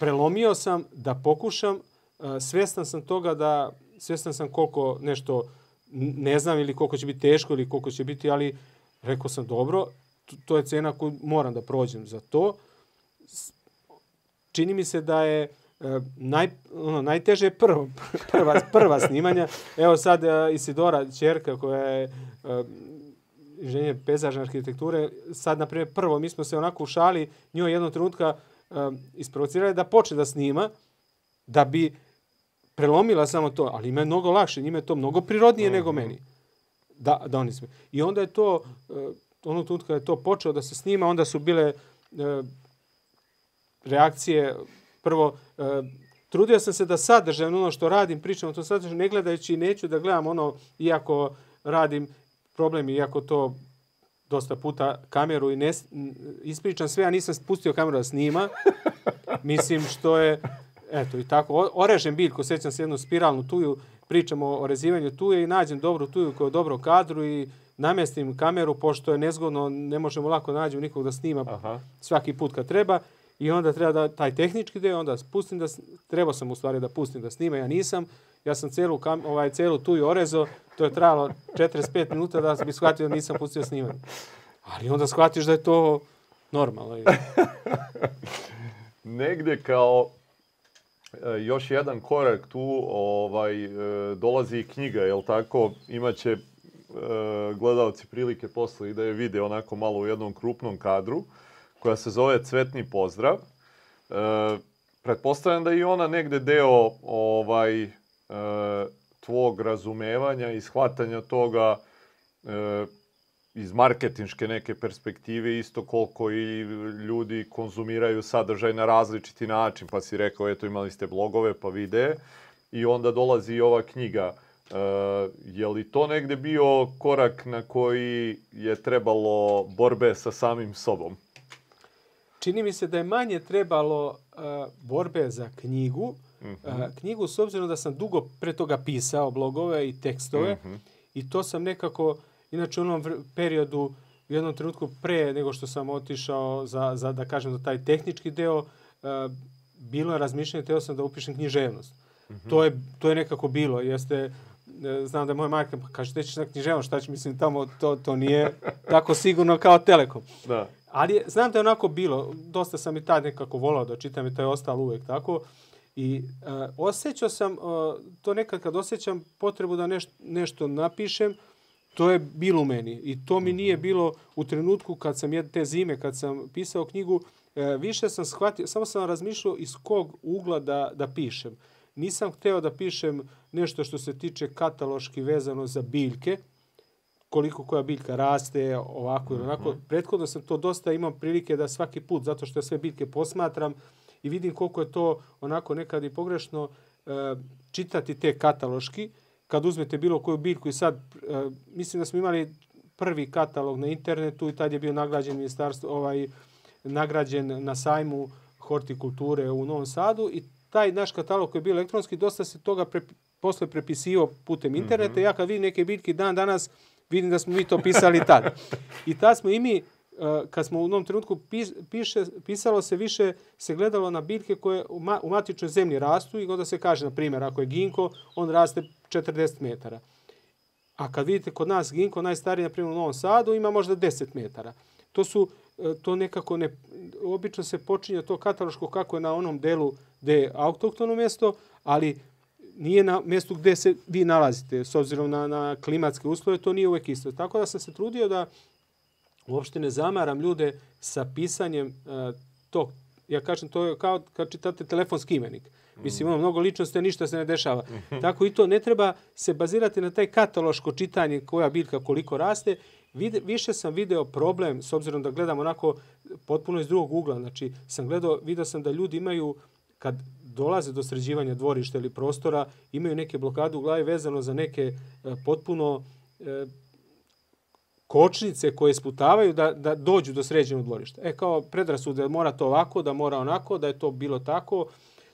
[SPEAKER 2] Prelomio sam da pokušam, a, svestan sam toga da, svestan sam koliko nešto ne znam ili koliko će biti teško ili koliko će biti, ali rekao sam dobro, to je cena koju moram da prođem za to. Čini mi se da je e, naj, ono, najteže je prvo, <laughs> prva, prva snimanja. Evo sad e, Isidora, čerka koja je e, inženjer pezažne arhitekture, sad, na primjer, prvo, mi smo se onako u šali njoj jednog trenutka um, isprovocirali da počne da snima, da bi prelomila samo to, ali ima je mnogo lakše, njima je to mnogo prirodnije mm -hmm. nego meni. Da, da oni sme. I onda je to, uh, onog trenutka je to počeo da se snima, onda su bile uh, reakcije, prvo, uh, trudio sam se da sadržajem ono što radim, pričam o tom sadržaju, ne gledajući, neću da gledam ono, iako radim problem, iako to dosta puta kameru i ne, ispričam sve, a nisam spustio kameru da snima. <laughs> Mislim što je, eto i tako, orežem biljku, sećam se jednu spiralnu tuju, pričamo o rezivanju tuje i nađem dobru tuju koja je dobro kadru i namestim kameru, pošto je nezgodno, ne možemo lako nađu nikog da snima Aha. svaki put kad treba. I onda treba da taj tehnički deo, onda pustim da, trebao sam u stvari da pustim da snima, ja nisam. Ja sam celu, kam, ovaj, celu tuju orezo, to je trajalo 45 minuta da bi shvatio da nisam pustio snimanje. Ali onda shvatiš da je to normalno. <laughs>
[SPEAKER 1] Negde kao e, još jedan korak tu ovaj e, dolazi i knjiga, jel tako? Imaće gledalci prilike posle i da je vide onako malo u jednom krupnom kadru koja se zove Cvetni pozdrav. E, pretpostavljam da i ona negde deo ovaj e, tvog razumevanja i shvatanja toga e, iz marketinške neke perspektive isto koliko i ljudi konzumiraju sadržaj na različiti način. Pa si rekao, eto imali ste blogove pa videe i onda dolazi i ova knjiga. E, je li to negde bio korak na koji je trebalo borbe sa samim sobom?
[SPEAKER 2] Čini mi se da je manje trebalo uh, borbe za knjigu. Mm -hmm. uh, knjigu s obzirom da sam dugo pre toga pisao blogove i tekstove mm -hmm. i to sam nekako, inače u onom periodu, u jednom trenutku pre nego što sam otišao za, za da kažem, za taj tehnički deo, uh, bilo je razmišljanje, teo sam da upišem književnost. Mm -hmm. to, je, to je nekako bilo. Jeste, znam da je moja majka, pa kaže, te ćeš na književnost, šta će, mislim, tamo to, to nije <laughs> tako sigurno kao Telekom. Da. Ali znam da je onako bilo, dosta sam i tad nekako volao da čitam i to je ostalo uvek tako. I uh, osjećao sam, uh, to nekad kad osjećam potrebu da neš, nešto napišem, to je bilo u meni. I to mi nije bilo u trenutku kad sam jed, te zime, kad sam pisao knjigu, uh, više sam shvatio, samo sam razmišljao iz kog ugla da, da pišem. Nisam hteo da pišem nešto što se tiče kataloški vezano za biljke, koliko koja biljka raste, ovako ili onako. Mm -hmm. Prethodno sam to dosta imam prilike da svaki put, zato što ja sve biljke posmatram i vidim koliko je to onako nekad i pogrešno e, čitati te kataloški. Kad uzmete bilo koju biljku i sad, e, mislim da smo imali prvi katalog na internetu i tad je bio nagrađen ministarstvo, ovaj, nagrađen na sajmu hortikulture u Novom Sadu i taj naš katalog koji je bio elektronski, dosta se toga pre, posle prepisivao putem interneta. Mm -hmm. Ja kad vidim neke biljke dan danas, Vidim da smo mi to pisali tad. I tad smo i mi, e, kad smo u jednom trenutku piše, pisalo se više, se gledalo na biljke koje u, ma, u matičnoj zemlji rastu i onda se kaže, na primjer, ako je ginko, on raste 40 metara. A kad vidite kod nas ginko, najstariji, na primjer, u Novom Sadu, ima možda 10 metara. To su, e, to nekako ne, obično se počinje to kataloško kako je na onom delu gde je autoktono mjesto, ali nije na mjestu gdje se vi nalazite, s obzirom na, na klimatske uslove, to nije uvek isto. Tako da sam se trudio da uopšte ne zamaram ljude sa pisanjem uh, tog, ja kažem, to je kao kad čitate telefonski imenik. Mislim, ono, mnogo ličnosti, ništa se ne dešava. Tako i to ne treba se bazirati na taj kataloško čitanje koja biljka koliko raste, vide, više sam video problem, s obzirom da gledam onako potpuno iz drugog ugla, znači sam gledao, vidio sam da ljudi imaju, kad dolaze do sređivanja dvorišta ili prostora, imaju neke blokade u glavi vezano za neke e, potpuno e, kočnice koje sputavaju da, da dođu do sređenog dvorišta. E, kao predrasude, mora to ovako, da mora onako, da je to bilo tako.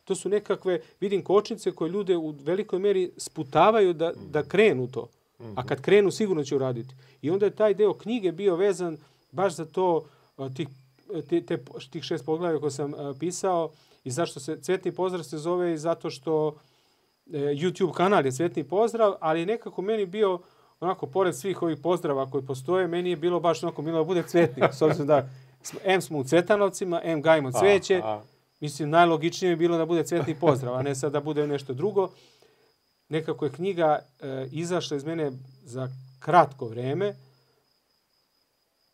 [SPEAKER 2] To su nekakve, vidim, kočnice koje ljude u velikoj meri sputavaju da, da krenu to. A kad krenu, sigurno će uraditi. I onda je taj deo knjige bio vezan baš za to, tih, te, te, tih šest poglavlja koje sam pisao i zašto se Cvetni pozdrav se zove i zato što e, YouTube kanal je Cvetni pozdrav, ali nekako meni bio onako, pored svih ovih pozdrava koji postoje, meni je bilo baš onako milo da bude cvetnik. S obzirom da <laughs> M smo u Cvetanovcima, M gajimo cveće. A, a. Mislim, najlogičnije je bilo da bude cvetni pozdrav, a ne sad da bude nešto drugo. Nekako je knjiga e, izašla iz mene za kratko vreme.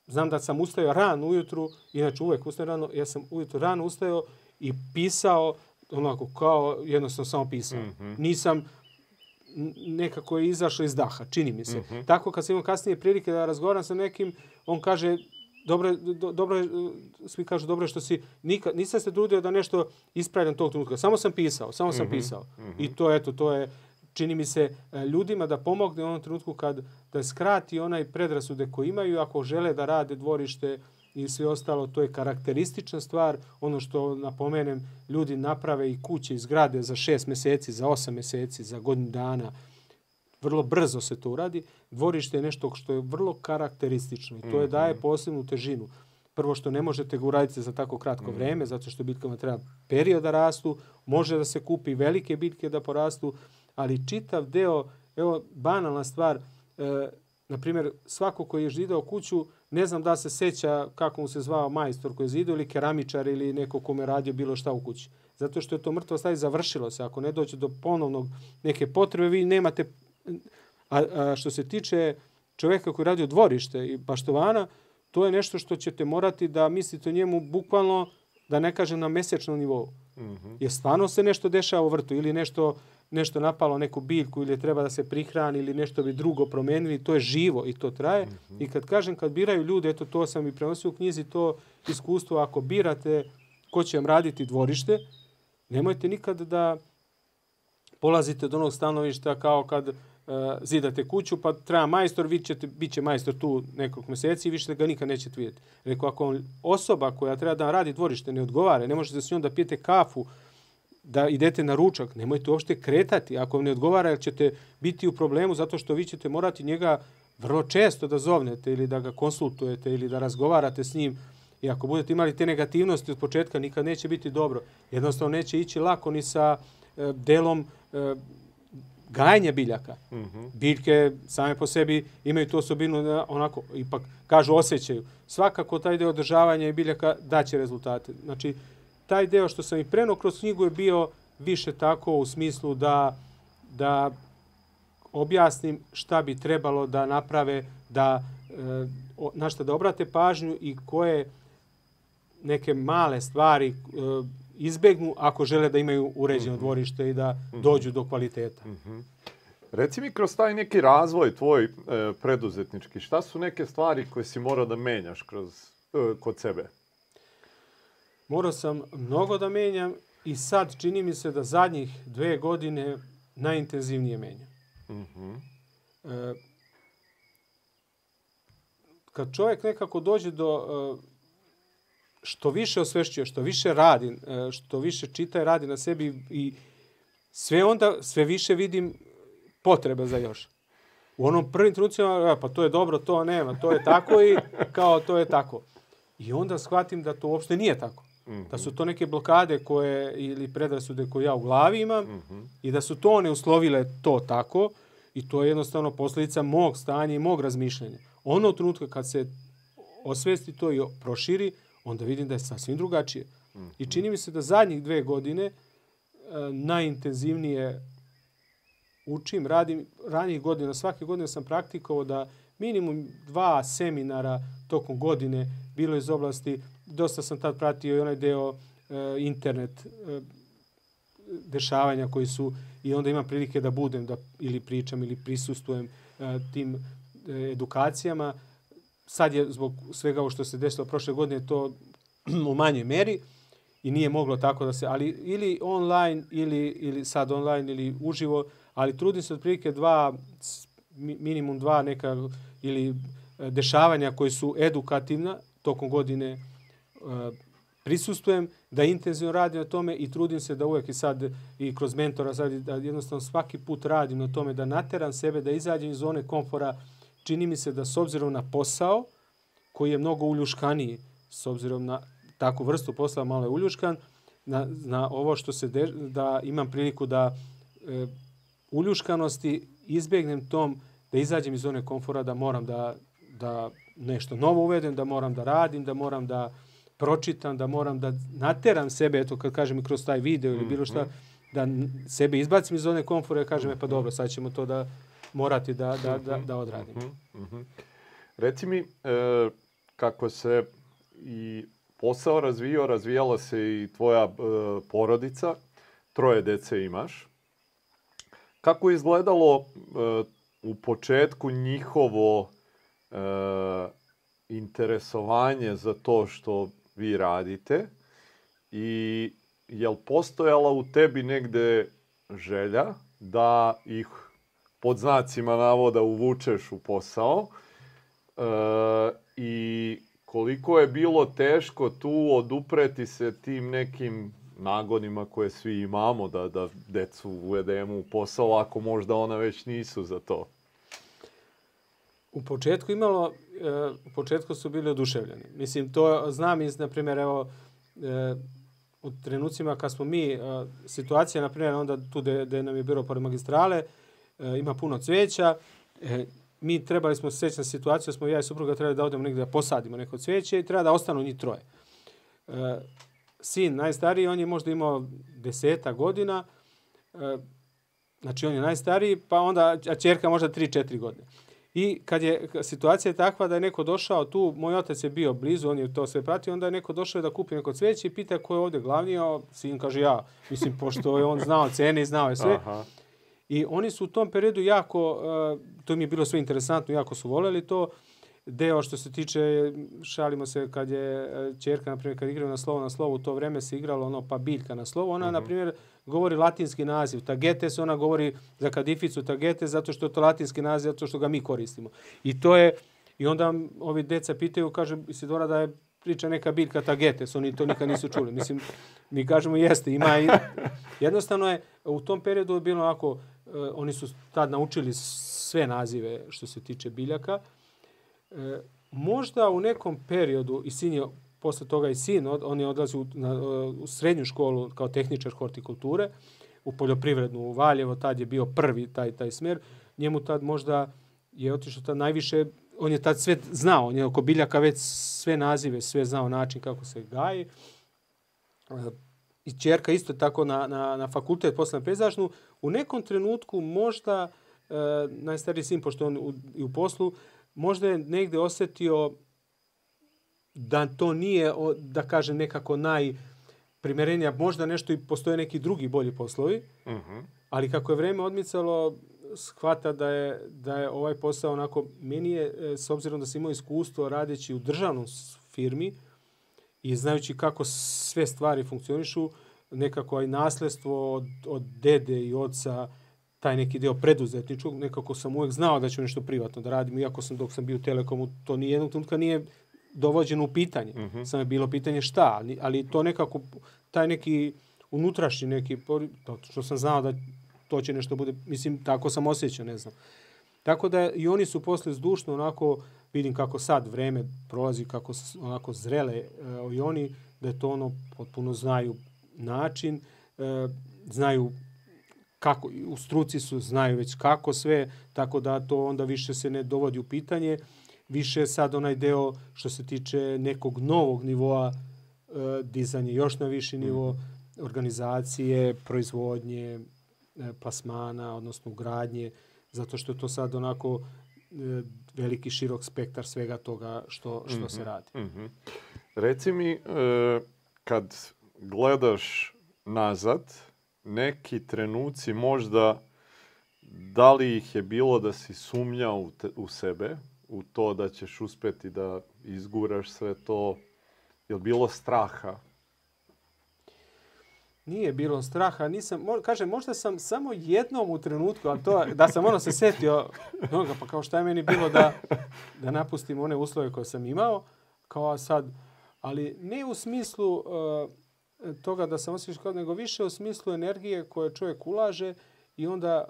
[SPEAKER 2] Znam da sam ustajao rano ujutru, inače uvek ustajem rano, ja sam ujutru rano ustajao i pisao onako kao jednostavno samo pisao. Mm -hmm. Nisam nekako je izašao iz daha, čini mi se. Mm -hmm. Tako kad sam imao kasnije prilike da razgovaram sa nekim, on kaže, dobro, do, dobro, svi kažu dobro što si, nikad, nisam se trudio da nešto ispravljam tog trenutka. Samo sam pisao, samo sam mm -hmm. pisao. Mm -hmm. I to, eto, to je, čini mi se, e, ljudima da pomogne u onom trenutku kad da skrati onaj predrasude koji imaju ako žele da rade dvorište, i sve ostalo, to je karakteristična stvar. Ono što napomenem, ljudi naprave i kuće i zgrade za šest meseci, za osam meseci, za godinu dana. Vrlo brzo se to uradi. Dvorište je nešto što je vrlo karakteristično i to je daje mhm. posebnu težinu. Prvo što ne možete ga uraditi za tako kratko mm. vreme, zato što bitkama treba period da rastu, može da se kupi velike bitke da porastu, ali čitav deo, evo banalna stvar, e, na primjer, svako koji je židao kuću, Ne znam da se seća kako mu se zvao majstor koji je zidao ili keramičar ili neko kome radio bilo šta u kući. Zato što je to mrtvo stavi završilo se. Ako ne dođe do ponovnog neke potrebe, vi nemate... A, a što se tiče čoveka koji radi u dvorište i baštovana, to je nešto što ćete morati da mislite o njemu bukvalno, da ne kažem na mesečnom nivou. Mm -hmm. Jer stvarno se nešto dešava u vrtu ili nešto nešto napalo neku biljku ili treba da se prihrani ili nešto bi drugo promenili, to je živo i to traje. Mm -hmm. I kad kažem, kad biraju ljude, eto to sam i prenosio u knjizi, to iskustvo, ako birate ko će vam raditi dvorište, nemojte nikad da polazite od onog stanovišta kao kad uh, zidate kuću, pa treba majstor, vi ćete, bit će majstor tu nekog meseci i više ga nikad nećete vidjeti. Rekao, ako osoba koja treba da radi dvorište ne odgovara, ne možete s njom da pijete kafu, da idete na ručak, nemojte uopšte kretati ako vam ne odgovara jer ćete biti u problemu zato što vi ćete morati njega vrlo često da zovnete ili da ga konsultujete ili da razgovarate s njim i ako budete imali te negativnosti od početka nikad neće biti dobro. Jednostavno neće ići lako ni sa e, delom e, gajanja biljaka. Mm -hmm. Biljke same po sebi imaju tu osobinu da onako, ipak kažu osjećaju. Svakako taj deo održavanja biljaka daće rezultate. Znači, taj deo što sam i preno kroz knjigu je bio više tako u smislu da, da objasnim šta bi trebalo da naprave, da, e, na šta da obrate pažnju i koje neke male stvari e, izbegnu ako žele da imaju uređeno mhm. dvorište i da mhm. dođu do kvaliteta. Mm -hmm.
[SPEAKER 1] Reci mi kroz taj neki razvoj tvoj e, preduzetnički, šta su neke stvari koje si morao da menjaš kroz, e, kod sebe?
[SPEAKER 2] Morao sam mnogo da menjam i sad čini mi se da zadnjih dve godine najintenzivnije menjam. Mm -hmm. e, kad čovjek nekako dođe do e, što više osvešćuje, što više radi, e, što više čita i radi na sebi i sve onda, sve više vidim potrebe za još. U onom prvim trenucima, pa to je dobro, to nema, to je tako i kao to je tako. I onda shvatim da to uopšte nije tako. -hmm. Da su to neke blokade koje, ili predrasude koje ja u glavi imam mm -hmm. i da su to one uslovile to tako i to je jednostavno posljedica mog stanja i mog razmišljanja. Ono u trenutku kad se osvesti to i proširi, onda vidim da je sasvim drugačije. Mm -hmm. I čini mi se da zadnjih dve godine e, najintenzivnije učim, radim, ranijih godina, svake godine sam praktikovao da minimum dva seminara tokom godine bilo iz oblasti dosta sam tad pratio i onaj deo e, internet e, dešavanja koji su i onda imam prilike da budem da ili pričam ili prisustujem e, tim e, edukacijama. Sad je zbog svega ovo što se desilo prošle godine to <clears throat> u manjoj meri i nije moglo tako da se, ali ili online ili, ili sad online ili uživo, ali trudim se otprilike dva, minimum dva neka ili e, dešavanja koji su edukativna tokom godine prisustujem, da intenzivno radim na tome i trudim se da uvek i sad i kroz mentora sad da jednostavno svaki put radim na tome da nateram sebe da izađem iz zone komfora. Čini mi se da s obzirom na posao koji je mnogo uljuškaniji s obzirom na takvu vrstu posla malo je uljuškan, na, na ovo što se de, da imam priliku da e, uljuškanosti izbegnem tom da izađem iz zone komfora, da moram da, da nešto novo uvedem, da moram da radim, da moram da pročitam, da moram da nateram sebe, eto kad kažem i kroz taj video ili bilo šta, da sebe izbacim iz zone komfora i kažem, e pa dobro, sad ćemo to da morati da, da, da, da odradim. Mm -hmm.
[SPEAKER 1] Reci mi, e, kako se i posao razvijao, razvijala se i tvoja e, porodica, troje dece imaš. Kako je izgledalo e, u početku njihovo e, interesovanje za to što vi radite i je li postojala u tebi negde želja da ih pod znacima navoda uvučeš u posao e, i koliko je bilo teško tu odupreti se tim nekim nagonima koje svi imamo da, da decu uvedemo u posao ako možda ona već nisu za to?
[SPEAKER 2] U početku imalo, e, u početku su bili oduševljeni. Mislim, to znam iz, na primjer, evo, e, u trenucima kad smo mi, e, situacija, na primjer, onda tu gde nam je bilo pored magistrale, ima puno cveća, mi trebali smo se na situaciju, smo ja i supruga trebali da odemo negde da posadimo neko cveće i treba da ostanu njih troje. Sin, najstariji, on je možda imao deseta godina, znači on je najstariji, pa onda, a čerka možda 3-4 godine. I kad je situacija je takva da je neko došao tu, moj otac je bio blizu, on je to sve pratio, onda je neko došao da kupi neko cveće i pita ko je ovde glavni, a sin kaže ja. Mislim, pošto je on znao cene i znao je sve. Aha. I oni su u tom periodu jako, uh, to mi je bilo sve interesantno, jako su voleli to. Deo što se tiče, šalimo se kad je čerka, na primjer, kad igraju na slovo na slovo, u to vreme se igralo ono pa biljka na slovo, ona, uh -huh. na mhm. primjer, govori latinski naziv. Tagetes, ona govori za kadificu tagetes, zato što je to latinski naziv, zato što ga mi koristimo. I to je, i onda ovi deca pitaju, kaže Isidora da je priča neka biljka tagetes, oni to nikad nisu čuli. Mislim, mi kažemo jeste, ima i... <laughs> Jednostavno je, u tom periodu je bilo onako, E, oni su tad naučili sve nazive što se tiče biljaka. E, možda u nekom periodu, i sin je, posle toga i sin, on je odlazi u, na, u srednju školu kao tehničar hortikulture, u poljoprivrednu u Valjevo, tad je bio prvi taj, taj smer. Njemu tad možda je otišao tad najviše, on je tad sve znao, on je oko biljaka već sve nazive, sve znao način kako se gaji. E, I čerka isto tako na, na, na fakultet posle na pejzažnu, u nekom trenutku možda e, najstariji sin, pošto on u, i u poslu, možda je negde osetio da to nije, da kažem, nekako najprimerenija, možda nešto i postoje neki drugi bolji poslovi, uh mhm. -huh. ali kako je vreme odmicalo, shvata da je, da je ovaj posao onako, meni je, e, s obzirom da sam imao iskustvo radeći u državnom firmi i znajući kako sve stvari funkcionišu, nekako i nasledstvo od, od dede i oca, taj neki deo preduzetničkog, nekako sam uvek znao da ću nešto privatno da radim, iako sam dok sam bio u Telekomu, to ni jednog trenutka nije dovođeno u pitanje. Mhm. -huh. Samo je bilo pitanje šta, ali, ali to nekako, taj neki unutrašnji neki, to što sam znao da to će nešto bude, mislim, tako sam osjećao, ne znam. Tako da i oni su posle zdušno onako, vidim kako sad vreme prolazi, kako onako zrele uh, i oni, da je to ono, potpuno znaju način, e, znaju kako, u struci su, znaju već kako sve, tako da to onda više se ne dovodi u pitanje. Više sad onaj deo što se tiče nekog novog nivoa e, dizanje još na viši nivo organizacije, proizvodnje, e, plasmana, odnosno ugradnje, zato što je to sad onako e, veliki širok spektar svega toga što, što mm -hmm. se radi. Mm -hmm.
[SPEAKER 1] Reci mi, e, kad gledaš nazad, neki trenuci možda da li ih je bilo da si sumnjao u, te, u sebe, u to da ćeš uspeti da izguraš sve to? Je li bilo straha?
[SPEAKER 2] Nije bilo straha, nisam, mo, kažem, možda sam samo jednom u trenutku, ali to, da sam ono se setio, noga, pa kao šta je meni bilo da, da napustim one uslove koje sam imao, kao sad, ali ne u smislu uh, toga da sam osjećao, nego više u smislu energije koje čovjek ulaže i onda,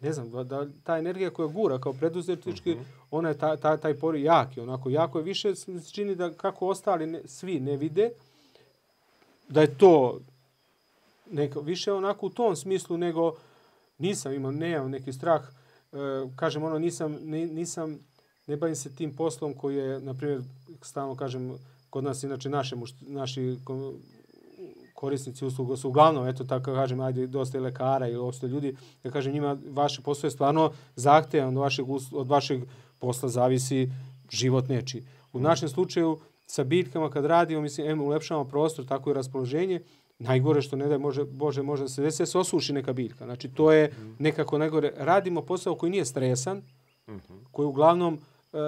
[SPEAKER 2] ne znam, da, da ta energija koja gura kao preduzetnički, uh -huh. ona je ta, ta, taj pori jaki, onako jako je više čini da kako ostali ne, svi ne vide, da je to neka, više onako u tom smislu nego nisam imao, nemam neki strah. E, kažem, ono, nisam, nisam, ne bavim se tim poslom koji je, na primjer, stalno kažem, kod nas, inače, naše, naši korisnici usluga su uglavnom, eto tako kažem, ajde, dosta i lekara ili uopšte ljudi, ja kažem njima, vaše posao je stvarno zahtevan od vašeg, od vašeg posla zavisi život neči. U našem slučaju, sa biljkama kad radimo, mislim, em, ulepšavamo prostor, tako i raspoloženje, Najgore što ne da može, Bože, može se desi da se osuši neka biljka. Znači, to je nekako najgore. Radimo posao koji nije stresan, koji je uglavnom e,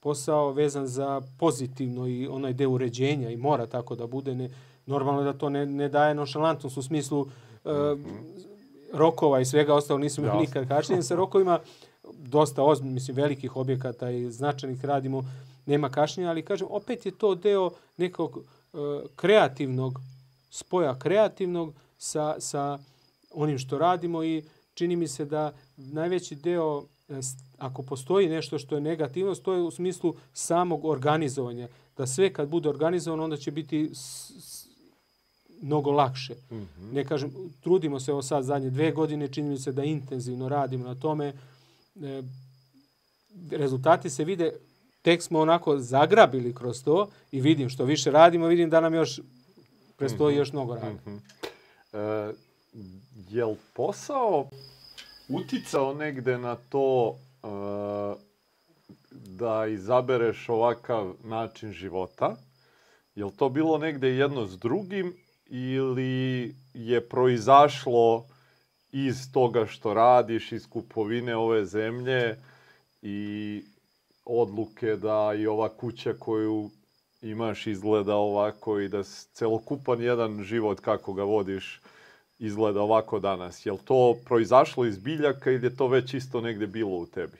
[SPEAKER 2] posao vezan za pozitivno i onaj deo uređenja i mora tako da bude. Ne, normalno da to ne, ne daje nošalantnost u smislu e, rokova i svega ostalo. Nismo imali nikad kašnjenja sa rokovima. Dosta ozbiljnih, mislim, velikih objekata i značajnih radimo. Nema kašnjenja, ali kažem, opet je to deo nekog e, kreativnog spoja kreativnog sa, sa onim što radimo i čini mi se da najveći deo, e, ako postoji nešto što je negativno, to je u smislu samog organizovanja. Da sve kad bude organizovano, onda će biti s, s, mnogo lakše. Mm -hmm. Ne kažem, trudimo se ovo sad zadnje dve godine, čini mi se da intenzivno radimo na tome. E, rezultati se vide, tek smo onako zagrabili kroz to i vidim što više radimo, vidim da nam još Prestoji mm -hmm. još mnogo rada. Mm
[SPEAKER 1] -hmm. e, je li posao uticao negde na to e, da izabereš ovakav način života? Je li to bilo negde jedno s drugim ili je proizašlo iz toga što radiš, iz kupovine ove zemlje i odluke da i ova kuća koju imaš izgleda ovako i da celokupan jedan život kako ga vodiš izgleda ovako danas. Je li to proizašlo iz biljaka ili je to već isto negde bilo u tebi?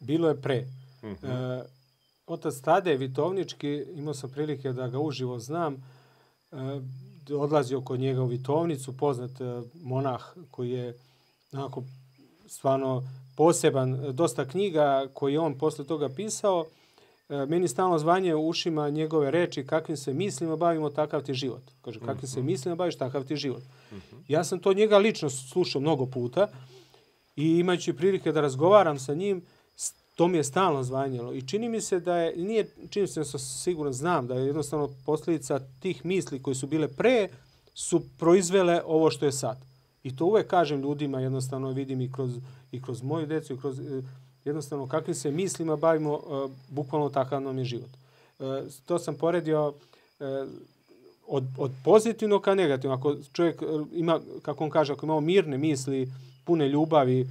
[SPEAKER 2] Bilo je pre. Uh mhm. -huh. e, otac Tade Vitovnički, imao sam prilike da ga uživo znam, e, odlazio kod njega u Vitovnicu, poznat e, monah koji je onako stvarno poseban, dosta knjiga koji je on posle toga pisao, E, meni stalno zvanje u ušima njegove reči kakvim se mislima bavimo, takav ti život. Kaže, kakvim mm -hmm. se mhm. mislima baviš, takav ti život. Mm -hmm. Ja sam to njega lično slušao mnogo puta i imajući prilike da razgovaram sa njim, to mi je stalno zvanjalo. I čini mi se da je, nije, čini se da sam sigurno znam, da je jednostavno posljedica tih misli koje su bile pre, su proizvele ovo što je sad. I to uvek kažem ljudima, jednostavno vidim i kroz, i kroz moju decu, i kroz jednostavno kakvim se mislima bavimo, uh, bukvalno takav nam je život. Uh, to sam poredio od, od pozitivnog ka negativnog. Ako čovjek ima, kako on kaže, ako imamo mirne misli, pune ljubavi,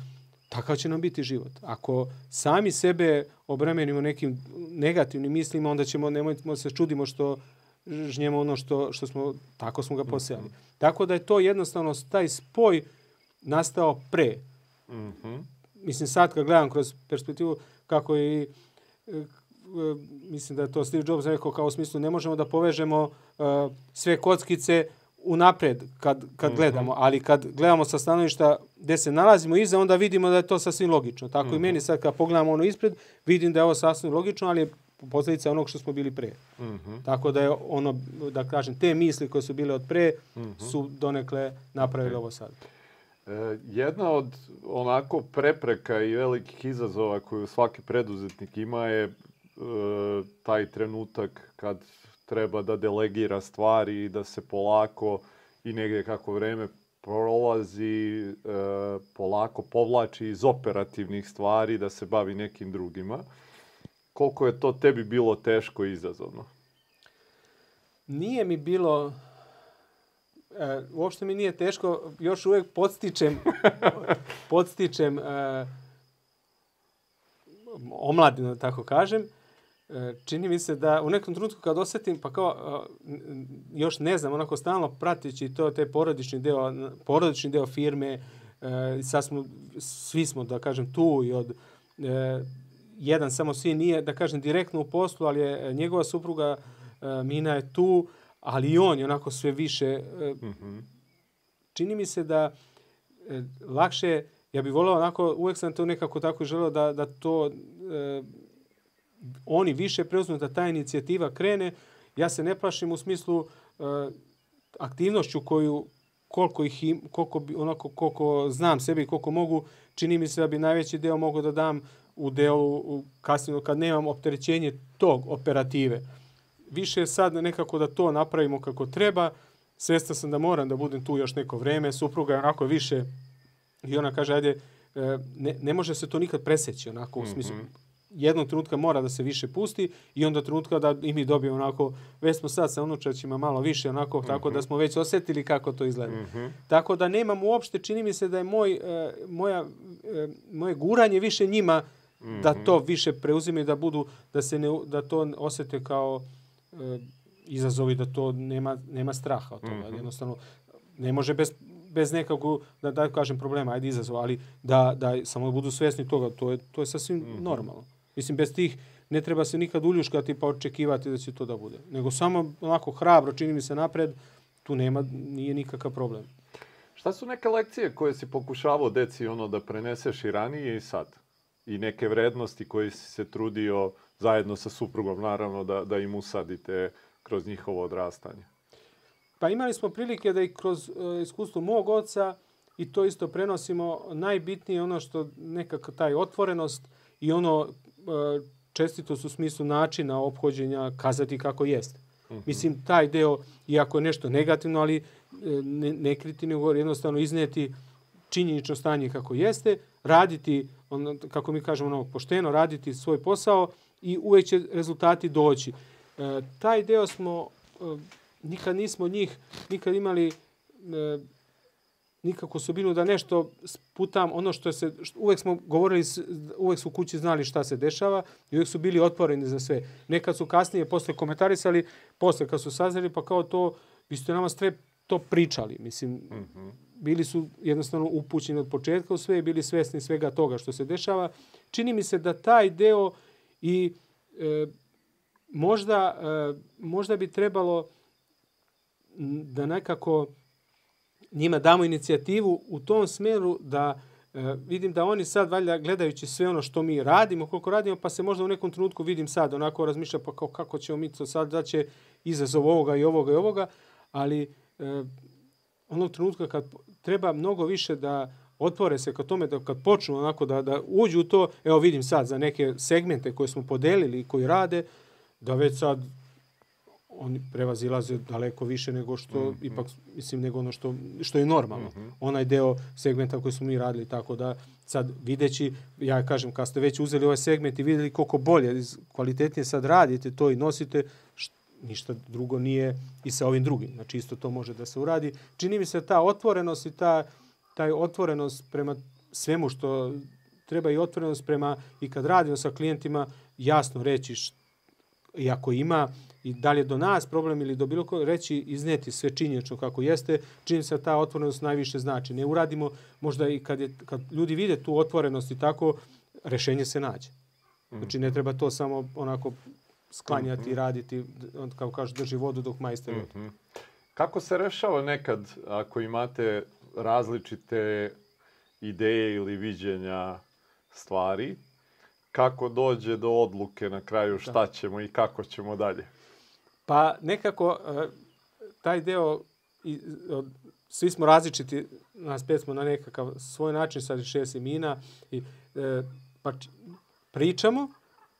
[SPEAKER 2] takav će nam biti život. Ako sami sebe obremenimo nekim negativnim mislima, onda ćemo, nemojmo se čudimo što žnjemo ono što, što smo, tako smo ga posejali. Mm -hmm. Tako da je to jednostavno taj spoj nastao pre. Mm -hmm mislim sad kad gledam kroz perspektivu kako i e, mislim da je to Steve Jobs rekao kao u smislu ne možemo da povežemo uh, sve kockice unapred kad, kad mm -hmm. gledamo, ali kad gledamo sa stanovišta gde se nalazimo iza, onda vidimo da je to sasvim logično. Tako mm -hmm. i mhm. meni sad kad pogledamo ono ispred, vidim da je ovo sasvim logično, ali je posljedica onog što smo bili pre. Mm -hmm. Tako da je ono, da kažem, te misli koje su bile od pre mm -hmm. su donekle napravili okay. ovo sad.
[SPEAKER 1] E, jedna od onako prepreka i velikih izazova koju svaki preduzetnik ima je e, taj trenutak kad treba da delegira stvari i da se polako i negde kako vreme prolazi, e, polako povlači iz operativnih stvari da se bavi nekim drugima. Koliko je to tebi bilo teško i izazovno?
[SPEAKER 2] Nije mi bilo e, uopšte mi nije teško, još uvek podstičem, <laughs> podstičem e, omladina, da tako kažem, e, čini mi se da u nekom trenutku kad osetim, pa kao, e, još ne znam, onako stalno pratići to, te porodični deo, porodični deo firme, e, sad smo, svi smo, da kažem, tu i od jedan samo sin nije, da kažem, direktno u poslu, ali je njegova supruga Mina je tu, ali i on je onako sve više. Mm -hmm. Čini mi se da lakše ja bih voleo onako, uvek sam to nekako tako želeo da, da to e, oni više preuzmu, da ta inicijativa krene. Ja se ne plašim u smislu e, aktivnošću koju koliko ih im, koliko, bi, onako, koliko znam sebe i koliko mogu, čini mi se da bi najveći deo mogu da dam u delu u kasnije kad nemam opterećenje tog operative. Više sad nekako da to napravimo kako treba. Svestan sam da moram da budem tu još neko vreme. Supruga je onako više I ona kaže, ajde, e, ne, ne može se to nikad preseći, onako, u smislu, mm -hmm. Jednog trenutka mora da se više pusti i onda trenutka da i mi dobijemo onako, već smo sad sa unučaćima malo više onako, mm -hmm. tako da mhm. smo već osetili kako to izgleda. Mm -hmm. Tako da nemam uopšte, čini mi se da je moj, e, moja, e, moje guranje više njima mm -hmm. da to više preuzime da budu, da se ne, da to osete kao e, izazovi, da to nema, nema straha od toga. Mm -hmm. Jednostavno, ne može bez bez nekog, da, da kažem, problema, ajde izazova, ali da, da samo budu svesni toga, to je, to je sasvim mm -hmm. normalno. Mislim, bez tih ne treba se nikad uljuškati pa očekivati da će to da bude. Nego samo onako hrabro, čini mi se napred, tu nema, nije nikakav problem.
[SPEAKER 1] Šta su neke lekcije koje si pokušavao deci ono da preneseš i ranije i sad? I neke vrednosti koje si se trudio zajedno sa suprugom, naravno, da, da im usadite kroz njihovo odrastanje?
[SPEAKER 2] Pa imali smo prilike da i kroz uh, iskustvo mog oca i to isto prenosimo. Najbitnije ono što nekako taj otvorenost i ono uh, čestitost u smislu načina obhođenja kazati kako jeste. Mm -hmm. Mislim, taj deo, iako je nešto negativno, ali e, ne, ne kriti, nego jednostavno izneti činjenično stanje kako jeste, raditi, ono, kako mi kažemo, ono, pošteno, raditi svoj posao i uvek će rezultati doći. E, taj deo smo nikad nismo njih, nikad imali e, nikako bili da nešto putam ono što se, što, uvek smo govorili, uvek su u kući znali šta se dešava i uvek su bili otvoreni za sve. Nekad su kasnije posle komentarisali, posle kad su saznali, pa kao to, vi ste nama sve to pričali. Mislim, mm -hmm. bili su jednostavno upućeni od početka u sve i bili svesni svega toga što se dešava. Čini mi se da taj deo i e, možda, e, možda bi trebalo da nekako njima damo inicijativu u tom smeru da e, vidim da oni sad valjda gledajući sve ono što mi radimo, koliko radimo, pa se možda u nekom trenutku vidim sad onako razmišlja pa kao, kako ćemo mi to sad da će izazov ovoga i ovoga i ovoga, ali e, onog trenutka kad treba mnogo više da otvore se ka tome da kad počnu onako da, da uđu u to, evo vidim sad za neke segmente koje smo podelili i koji rade, da već sad oni prevazilaze daleko više nego što mm -hmm. ipak mislim nego ono što što je normalno. Mm -hmm. Onaj deo segmenta koji smo mi radili tako da sad videći ja kažem kad ste već uzeli ovaj segment i videli koliko bolje kvalitetnije sad radite to i nosite št, ništa drugo nije i sa ovim drugim. Znači isto to može da se uradi. Čini mi se ta otvorenost i ta taj otvorenost prema svemu što treba i otvorenost prema i kad radimo sa klijentima jasno reći št, i ako ima i da li je do nas problem ili do bilo koje, reći, izneti sve činječno kako jeste, čini se da ta otvorenost najviše znači. Ne uradimo, možda i kad, je, kad ljudi vide tu otvorenost i tako, rešenje se nađe. Znači ne treba to samo onako sklanjati i mhm. raditi, kao kaže, drži vodu dok majster mm -hmm.
[SPEAKER 1] Kako se rešava nekad ako imate različite ideje ili viđenja stvari, kako dođe do odluke na kraju šta ćemo i kako ćemo dalje?
[SPEAKER 2] Pa nekako e, taj deo, svi smo različiti, nas pet smo na nekakav svoj način, sad je šest imina, i, e, pa pričamo,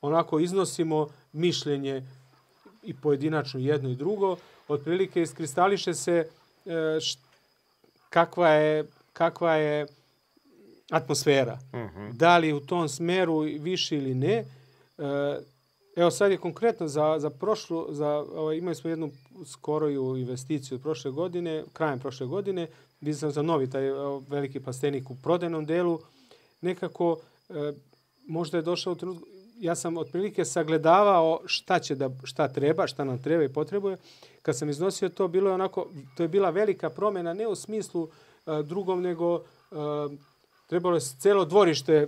[SPEAKER 2] onako iznosimo mišljenje i pojedinačno jedno i drugo, otprilike iskristališe se e, kakva je, kakva je atmosfera. Uh mhm. -huh. Da li u tom smeru više ili ne. E, evo sad je konkretno za, za prošlu, za, ovaj, imali smo jednu skoroju investiciju prošle godine, krajem prošle godine, vidio sam za novi taj veliki plastenik u prodajnom delu, nekako e, možda je došao trenutku, ja sam otprilike sagledavao šta će da, šta treba, šta nam treba i potrebuje. Kad sam iznosio to, bilo je onako, to je bila velika promjena, ne u smislu uh, drugom, nego uh, trebalo je celo dvorište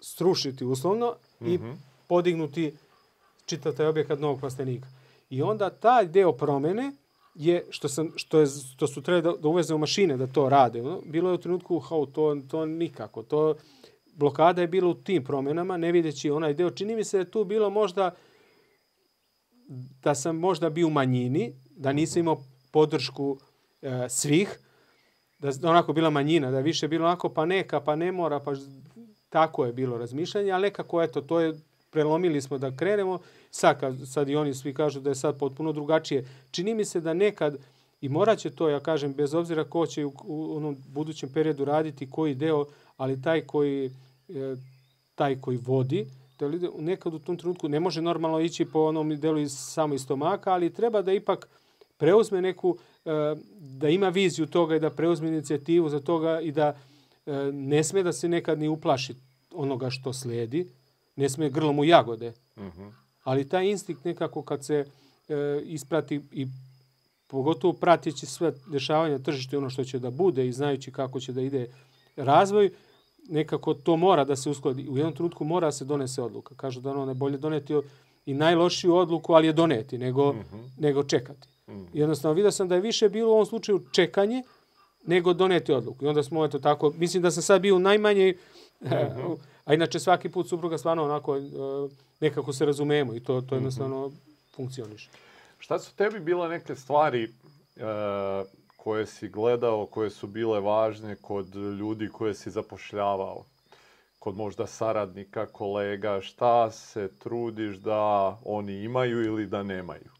[SPEAKER 2] strušiti uslovno mm -hmm. Podignuti čitav taj objekat novog plastenika. I onda taj deo promene je što sam što je što su trebali da, da uveze u mašine da to rade. Bilo je u trenutku how to to nikako. To blokada je bila u tim promenama, ne videći onaj deo. Čini mi se da je tu bilo možda da sam možda bio u manjini, da nisam imao podršku e, svih, da onako bila manjina, da je više bilo onako pa neka, pa ne mora, pa tako je bilo razmišljanje, ali nekako eto, to je prelomili smo da krenemo, sad, sad i oni svi kažu da je sad potpuno drugačije. Čini mi se da nekad, i morat će to, ja kažem, bez obzira ko će u, u onom budućem periodu raditi koji deo, ali taj koji, e, taj koji vodi, da li nekad u tom trenutku ne može normalno ići po onom delu iz, samo iz stomaka, ali treba da ipak preuzme neku, e, da ima viziju toga i da preuzme inicijativu za toga i da e, ne sme da se nekad ni uplaši onoga što sledi, ne sme grlom u jagode. Uh mhm. -huh. Ali taj instinkt nekako kad se e, isprati i pogotovo pratići sve dešavanja tržišta ono što će da bude i znajući kako će da ide razvoj, nekako to mora da se uskladi. U jednom trenutku mora da se donese odluka. Kažu da ono ne bolje doneti i najlošiju odluku, ali je doneti, nego, uh mhm. -huh. nego čekati. Uh mhm. -huh. Jednostavno, vidio sam da je više bilo u ovom slučaju čekanje nego doneti odluku. I onda smo eto tako, mislim da sam sad bio najmanje, -huh. <laughs> a inače svaki put supruga stvarno onako e, nekako se razumemo i to, to jednostavno uh -huh. funkcioniše.
[SPEAKER 1] Šta su tebi bile neke stvari uh, koje si gledao, koje su bile važne kod ljudi koje si zapošljavao? Kod možda saradnika, kolega, šta se trudiš da oni imaju ili da nemaju?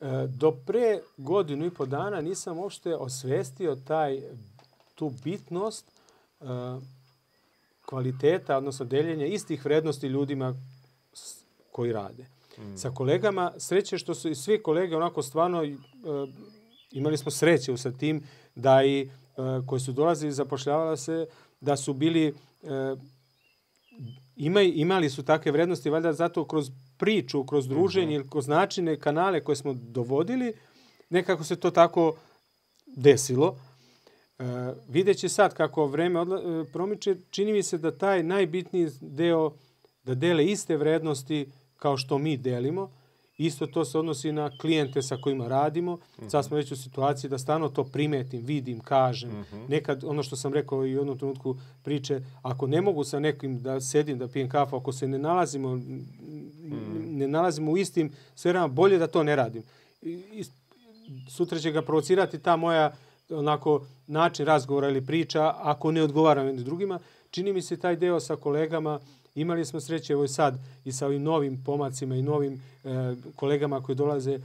[SPEAKER 2] E, do pre godinu i po dana nisam uopšte osvestio taj, tu bitnost e, kvaliteta, odnosno deljenja istih vrednosti ljudima koji rade. Mm. Sa kolegama, sreće što su i svi kolege onako stvarno e, imali smo sreće sa tim da i e, koji su dolazili zapošljavala se da su bili e, imaj, imali su takve vrednosti valjda zato kroz priču, kroz druženje mm -hmm. ili kroz načine, kanale koje smo dovodili, nekako se to tako desilo. E, videći sad kako vreme odla, e, promiče, čini mi se da taj najbitniji deo da dele iste vrednosti kao što mi delimo, Isto to se odnosi na klijente sa kojima radimo. Mm -hmm. Sad smo već u situaciji da stano to primetim, vidim, kažem. Mm -hmm. Nekad, ono što sam rekao i u jednom trenutku priče, ako ne mogu sa nekim da sedim, da pijem kafu, ako se ne nalazimo, mm -hmm. ne nalazimo u istim sferama, bolje da to ne radim. I, i, sutra će ga provocirati ta moja onako način razgovora ili priča ako ne odgovaram jednim drugima. Čini mi se taj deo sa kolegama Imali smo sreće evo sad i sa ovim novim pomacima i novim e, kolegama koji dolaze.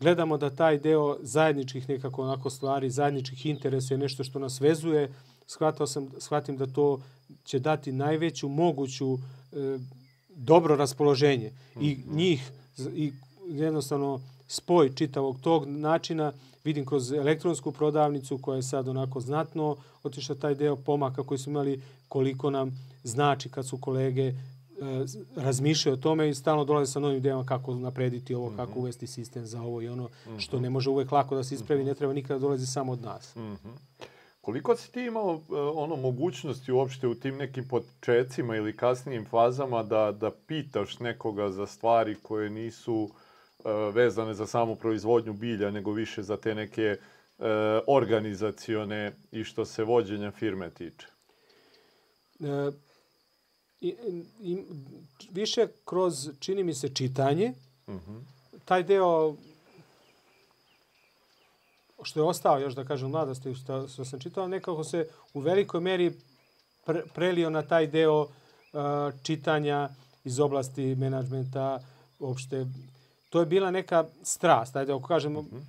[SPEAKER 2] Gledamo da taj deo zajedničkih nekako onako stvari, zajedničkih interesa je nešto što nas vezuje. Shvatao sam, shvatim da to će dati najveću moguću e, dobro raspoloženje. I mhm. njih, i jednostavno spoj čitavog tog načina vidim kroz elektronsku prodavnicu koja je sad onako znatno otišla taj deo pomaka koji smo imali koliko nam znači kad su kolege e, razmišljaju o tome i stalno dolaze sa novim idejama kako naprediti ovo, kako mhm. uvesti sistem za ovo i ono -hmm. što ne može uvek lako da se ispravi, ne treba nikada dolazi samo od nas. Mm -hmm.
[SPEAKER 1] Koliko si ti imao uh, ono mogućnosti uopšte u tim nekim počecima ili kasnijim fazama da, da pitaš nekoga za stvari koje nisu uh, vezane za samu proizvodnju bilja, nego više za te neke organizacione i što se vođenja firme tiče?
[SPEAKER 2] E, i, i, više kroz, čini mi se, čitanje, uh mhm. -huh. taj deo što je ostao još da kažem mladosti što, što sam čitao, nekako se u velikoj meri pre, prelio na taj deo uh, čitanja iz oblasti menadžmenta, uopšte. To je bila neka strast, ajde ako kažemo, uh mhm. -huh.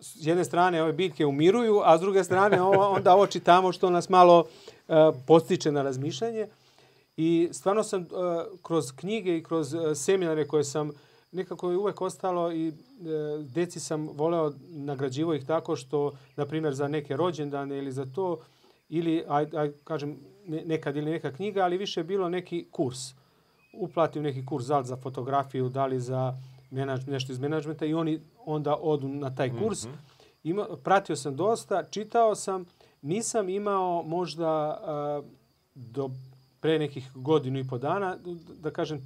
[SPEAKER 2] s jedne strane ove biljke umiruju, a s druge strane ovo, onda ovo čitamo što nas malo uh, postiče na razmišljanje. I stvarno sam uh, kroz knjige i kroz uh, seminare koje sam nekako je uvek ostalo i uh, deci sam voleo nagrađivo ih tako što, na primjer, za neke rođendane ili za to, ili, aj, aj, kažem, nekad ili neka knjiga, ali više je bilo neki kurs. Uplatim neki kurs da za fotografiju, da li za menadž, nešto iz menadžmenta i oni onda odu na taj kurs. Mm -hmm. Ima, pratio sam dosta, čitao sam, nisam imao možda uh, do pre nekih godinu i po dana, da kažem,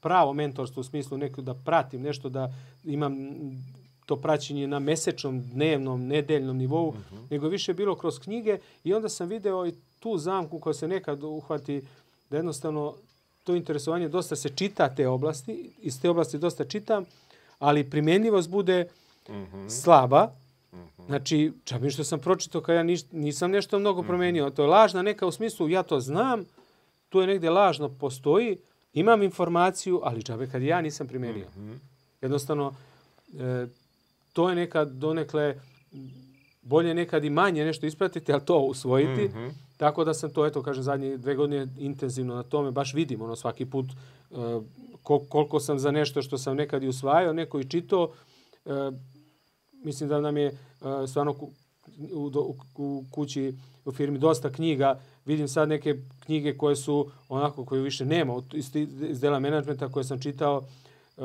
[SPEAKER 2] pravo mentorstvo u smislu neko da pratim nešto, da imam to praćenje na mesečnom, dnevnom, nedeljnom nivou, uh mhm. -huh. nego više bilo kroz knjige i onda sam video i tu zamku koja se nekad uhvati da jednostavno to interesovanje dosta se čita te oblasti, iz te oblasti dosta čitam, ali primjenjivost bude uh mhm. -huh. slaba. Uh mhm. -huh. Znači, čak mi što sam pročitao kada ja niš, nisam nešto mnogo promenio. To je lažna neka u smislu, ja to znam, tu je negde lažno postoji, imam informaciju, ali džabe kad ja nisam primenio. Mm -hmm. Jednostavno, e, to je nekad donekle bolje nekad i manje nešto ispratiti, ali to usvojiti. Mm -hmm. Tako da sam to, eto, kažem, zadnje dve godine intenzivno na tome, baš vidim, ono, svaki put e, koliko sam za nešto što sam nekad i usvajao, neko i čito, e, mislim da nam je e, stvarno u, u, u kući, u firmi dosta knjiga vidim sad neke knjige koje su onako koje više nema iz, iz dela menadžmenta koje sam čitao e,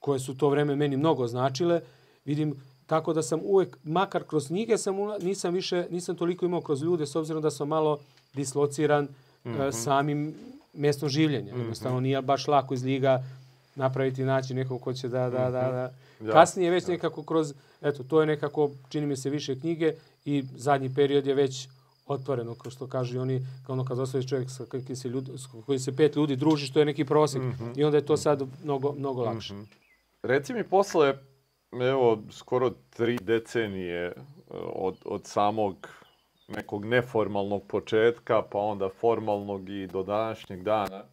[SPEAKER 2] koje su to vreme meni mnogo značile vidim tako da sam uvek makar kroz knjige sam nisam više nisam toliko imao kroz ljude s obzirom da sam malo dislociran mm -hmm. samim mestom življenja. Mm -hmm. Jednostavno nije baš lako iz liga napraviti naći nekog ko će da, da, da, da. Ja, Kasnije već ja. nekako kroz, eto, to je nekako, čini mi se, više knjige i zadnji period je već otvoreno, kao što kažu oni, kao ono kad ostaviš čovjek sa koji se, ljudi, koji se pet ljudi druži, što je neki prosek. Mm -hmm. I onda je to sad mnogo, mnogo lakše. Mm -hmm.
[SPEAKER 1] Reci mi posle, evo, skoro tri decenije e, od, od samog nekog neformalnog početka, pa onda formalnog i do današnjeg dana,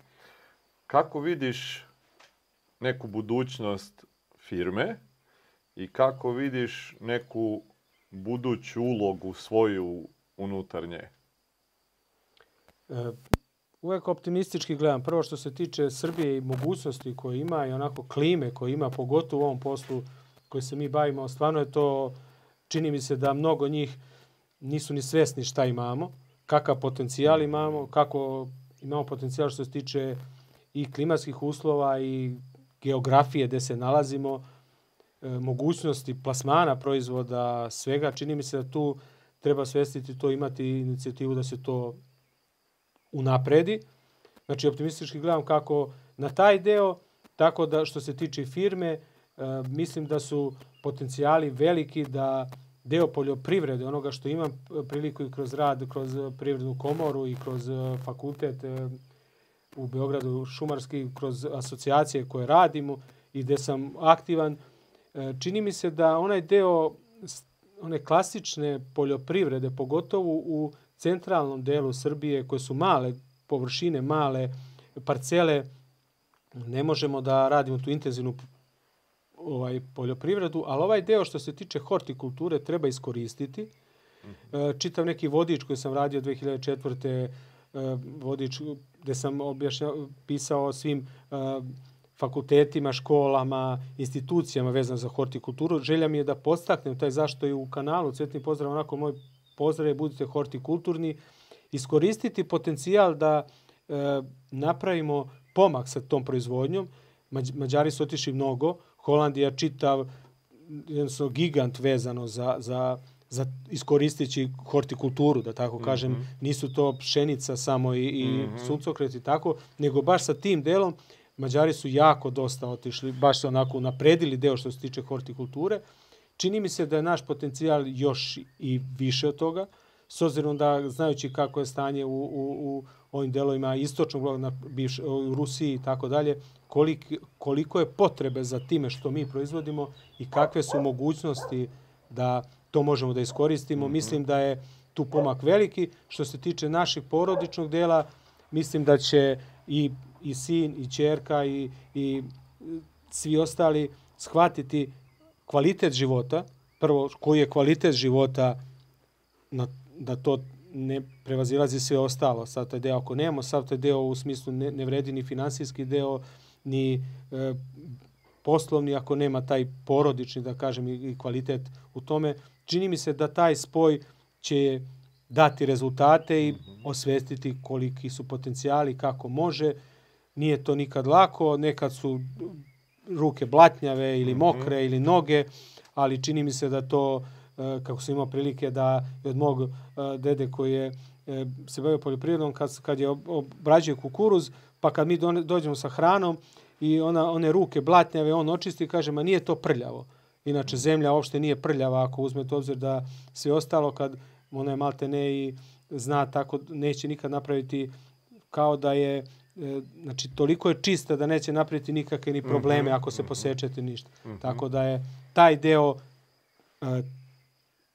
[SPEAKER 1] kako vidiš neku budućnost firme i kako vidiš neku buduću ulogu svoju unutar nje?
[SPEAKER 2] E, uvek optimistički gledam. Prvo što se tiče Srbije i mogućnosti koje ima i onako klime koje ima, pogotovo u ovom poslu koji se mi bavimo, stvarno je to, čini mi se da mnogo njih nisu ni svesni šta imamo, kakav potencijal imamo, kako imamo potencijal što se tiče i klimatskih uslova i geografije gde se nalazimo, e, mogućnosti plasmana proizvoda, svega. Čini mi se da tu treba svestiti to, imati inicijativu da se to unapredi. Znači, optimistički gledam kako na taj deo, tako da što se tiče firme, e, mislim da su potencijali veliki da deo poljoprivrede, onoga što imam priliku i kroz rad, kroz privrednu komoru i kroz e, fakultet u Beogradu šumarski, kroz asocijacije koje radimo i gde sam aktivan, čini mi se da onaj deo one klasične poljoprivrede, pogotovo u centralnom delu Srbije, koje su male površine, male parcele, ne možemo da radimo tu intenzivnu ovaj poljoprivredu, ali ovaj deo što se tiče hortikulture treba iskoristiti. Mhm. Čitav neki vodič koji sam radio 2004. E, vodič gde sam objašnjao, pisao svim e, fakultetima, školama, institucijama vezano za hortikulturu. Želja mi je da postaknem taj zašto je u kanalu Cvetni pozdrav, onako moj pozdrav je budite hortikulturni, iskoristiti potencijal da e, napravimo pomak sa tom proizvodnjom. Mađ, Mađari su otišli mnogo, Holandija čitav jednostavno gigant vezano za, za, za iskoristići hortikulturu, da tako kažem. Mm -hmm. Nisu to pšenica samo i, i mm -hmm. suncokret i tako, nego baš sa tim delom Mađari su jako dosta otišli, baš se onako napredili deo što se tiče hortikulture. Čini mi se da je naš potencijal još i više od toga, s obzirom da znajući kako je stanje u, u, u ovim delovima istočnog bloka, na bivš, u Rusiji i tako dalje, koliko, koliko je potrebe za time što mi proizvodimo i kakve su mogućnosti da to možemo da iskoristimo. Mhm. Mislim da je tu pomak veliki. Što se tiče našeg porodičnog dela, mislim da će i i sin i čerka i, i svi ostali shvatiti kvalitet života, prvo koji je kvalitet života na, da to ne prevazilazi sve ostalo. Sad taj deo, ako nemamo sad taj deo u smislu ne, ne vredi ni finansijski deo, ni e, poslovni, ako nema taj porodični, da kažem, i, i kvalitet u tome. Čini mi se da taj spoj će dati rezultate i osvestiti koliki su potencijali, kako može. Nije to nikad lako, nekad su ruke blatnjave ili mokre ili noge, ali čini mi se da to, e, kako sam imao prilike da od mog e, dede koji je e, se bavio poljoprivredom, kad, kad je obrađuje kukuruz, pa kad mi dođemo sa hranom i ona, one ruke blatnjave, on očisti i kaže, ma nije to prljavo. Inače, zemlja uopšte nije prljava ako uzmete obzir da sve ostalo kad ona je malte ne i zna tako, neće nikad napraviti kao da je E, znači toliko je čista da neće napraviti nikakve ni probleme mm -hmm, ako se -hmm. posečete ništa. Mm -hmm. Tako da je taj deo uh,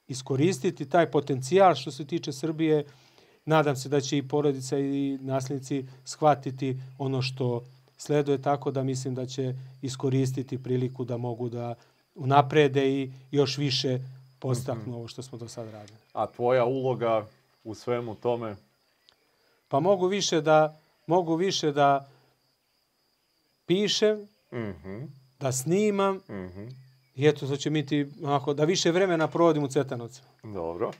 [SPEAKER 2] iskoristiti, taj potencijal što se tiče Srbije, nadam se da će i porodica i nasljednici shvatiti ono što sleduje tako da mislim da će iskoristiti priliku da mogu da unaprede i još više postaknu mm -hmm. ovo što smo do sad radili.
[SPEAKER 1] A tvoja uloga u svemu tome?
[SPEAKER 2] Pa mogu više da mogu više da pišem, mm -hmm. da snimam, mm -hmm. i eto, to će biti onako, da više vremena provodim u Cetanovcu.
[SPEAKER 1] Dobro.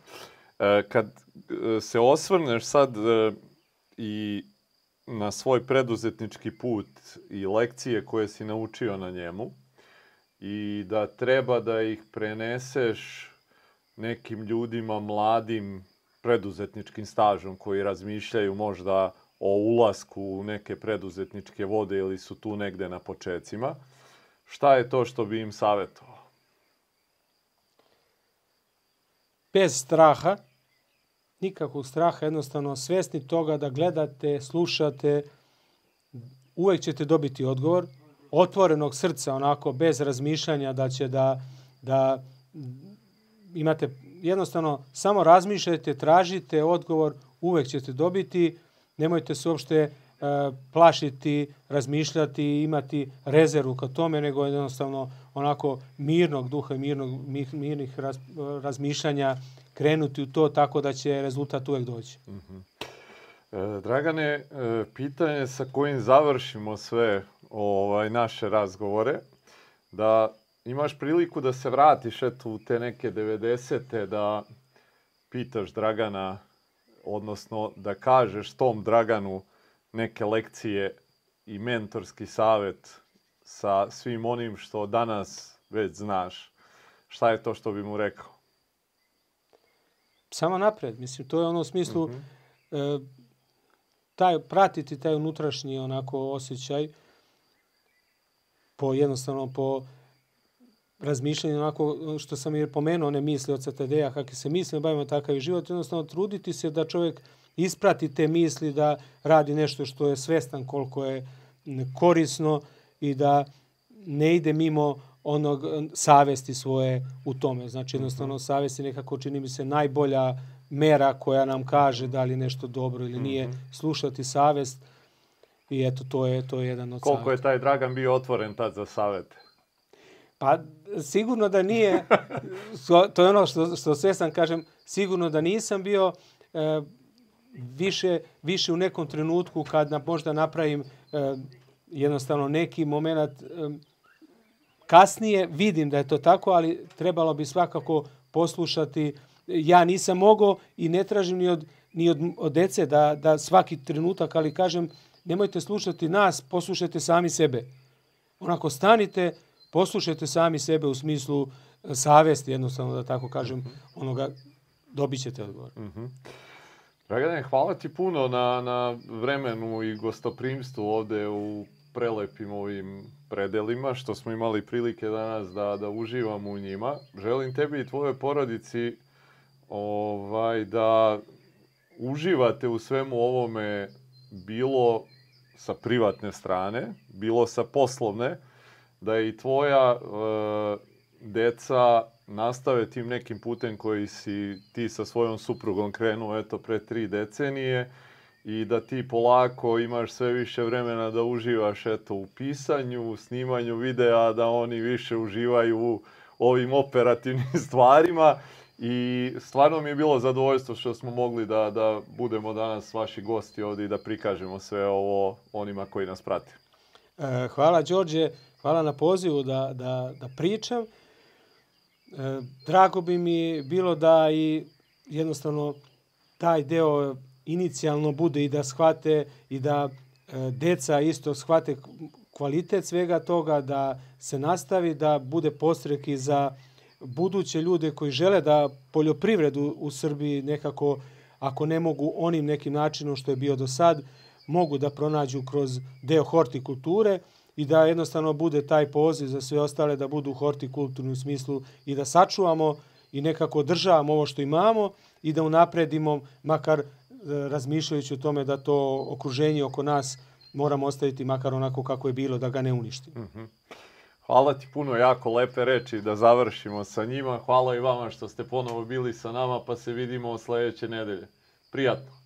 [SPEAKER 1] E, kad e, se osvrneš sad e, i na svoj preduzetnički put i lekcije koje si naučio na njemu i da treba da ih preneseš nekim ljudima mladim preduzetničkim stažom koji razmišljaju možda o ulasku u neke preduzetničke vode ili su tu negde na počecima. Šta je to što bi im savjetovao?
[SPEAKER 2] Bez straha, nikakvog straha, jednostavno svesni toga da gledate, slušate, uvek ćete dobiti odgovor, otvorenog srca, onako, bez razmišljanja da će da, da imate, jednostavno, samo razmišljajte, tražite odgovor, uvek ćete dobiti, nemojte se uopšte e, plašiti, razmišljati imati rezervu ka tome, nego jednostavno onako mirnog duha mirnog, mirnih raz, razmišljanja krenuti u to tako da će rezultat uvek doći. Mm -hmm.
[SPEAKER 1] Dragane, e, pitanje sa kojim završimo sve ovaj naše razgovore, da imaš priliku da se vratiš eto u te neke 90. da pitaš Dragana odnosno da kažeš tom Draganu neke lekcije i mentorski savet sa svim onim što danas već znaš, šta je to što bi mu rekao?
[SPEAKER 2] Samo napred. Mislim, to je ono u smislu mm -hmm. e, taj, pratiti taj unutrašnji onako osjećaj po jednostavno po razmišljanje onako što sam i pomenuo, one misli od CTD-a, kakve se misli, bavimo takav život, jednostavno truditi se da čovjek isprati te misli, da radi nešto što je svestan koliko je korisno i da ne ide mimo onog savesti svoje u tome. Znači jednostavno savest je nekako čini mi se najbolja mera koja nam kaže da li nešto dobro ili nije. Mhm. Slušati savest i eto to je to je jedan od
[SPEAKER 1] Koliko savjeta. je taj Dragan bio otvoren tad za savete?
[SPEAKER 2] Pa sigurno da nije, <laughs> to je ono što, što sve sam kažem, sigurno da nisam bio e, više, više u nekom trenutku kad na, možda napravim e, jednostavno neki moment e, kasnije vidim da je to tako, ali trebalo bi svakako poslušati. Ja nisam mogao i ne tražim ni od, ni od, od dece da, da svaki trenutak, ali kažem nemojte slušati nas, poslušajte sami sebe. Onako stanite, poslušajte sami sebe u smislu e, savesti, jednostavno da tako kažem, -hmm. onoga dobit ćete odgovor. Mm -hmm.
[SPEAKER 1] Dragane, hvala ti puno na, na vremenu i gostoprimstvu ovde u prelepim ovim predelima, što smo imali prilike danas da, da uživamo u njima. Želim tebi i tvojoj porodici ovaj, da uživate u svemu ovome bilo sa privatne strane, bilo sa poslovne, da i tvoja e, deca nastave tim nekim putem koji si ti sa svojom suprugom krenuo eto pre tri decenije i da ti polako imaš sve više vremena da uživaš eto u pisanju, u snimanju videa, da oni više uživaju u ovim operativnim <laughs> stvarima i stvarno mi je bilo zadovoljstvo što smo mogli da, da budemo danas vaši gosti ovde i da prikažemo sve ovo onima koji nas prate.
[SPEAKER 2] E, hvala, Đorđe. Hvala na pozivu da, da, da pričam. E, drago bi mi bilo da i jednostavno taj deo inicijalno bude i da shvate i da e, deca isto shvate kvalitet svega toga, da se nastavi, da bude postrek i za buduće ljude koji žele da poljoprivredu u Srbiji nekako, ako ne mogu onim nekim načinom što je bio do sad, mogu da pronađu kroz deo hortikulture i da jednostavno bude taj poziv za sve ostale da budu hortikulturni u smislu i da sačuvamo i nekako održavamo ovo što imamo i da unapredimo makar e, razmišljajući o tome da to okruženje oko nas moramo ostaviti makar onako kako je bilo, da ga ne uništimo. Mm -hmm.
[SPEAKER 1] Hvala ti puno, jako lepe reči da završimo sa njima. Hvala i vama što ste ponovo bili sa nama, pa se vidimo sledeće nedelje. Prijatno.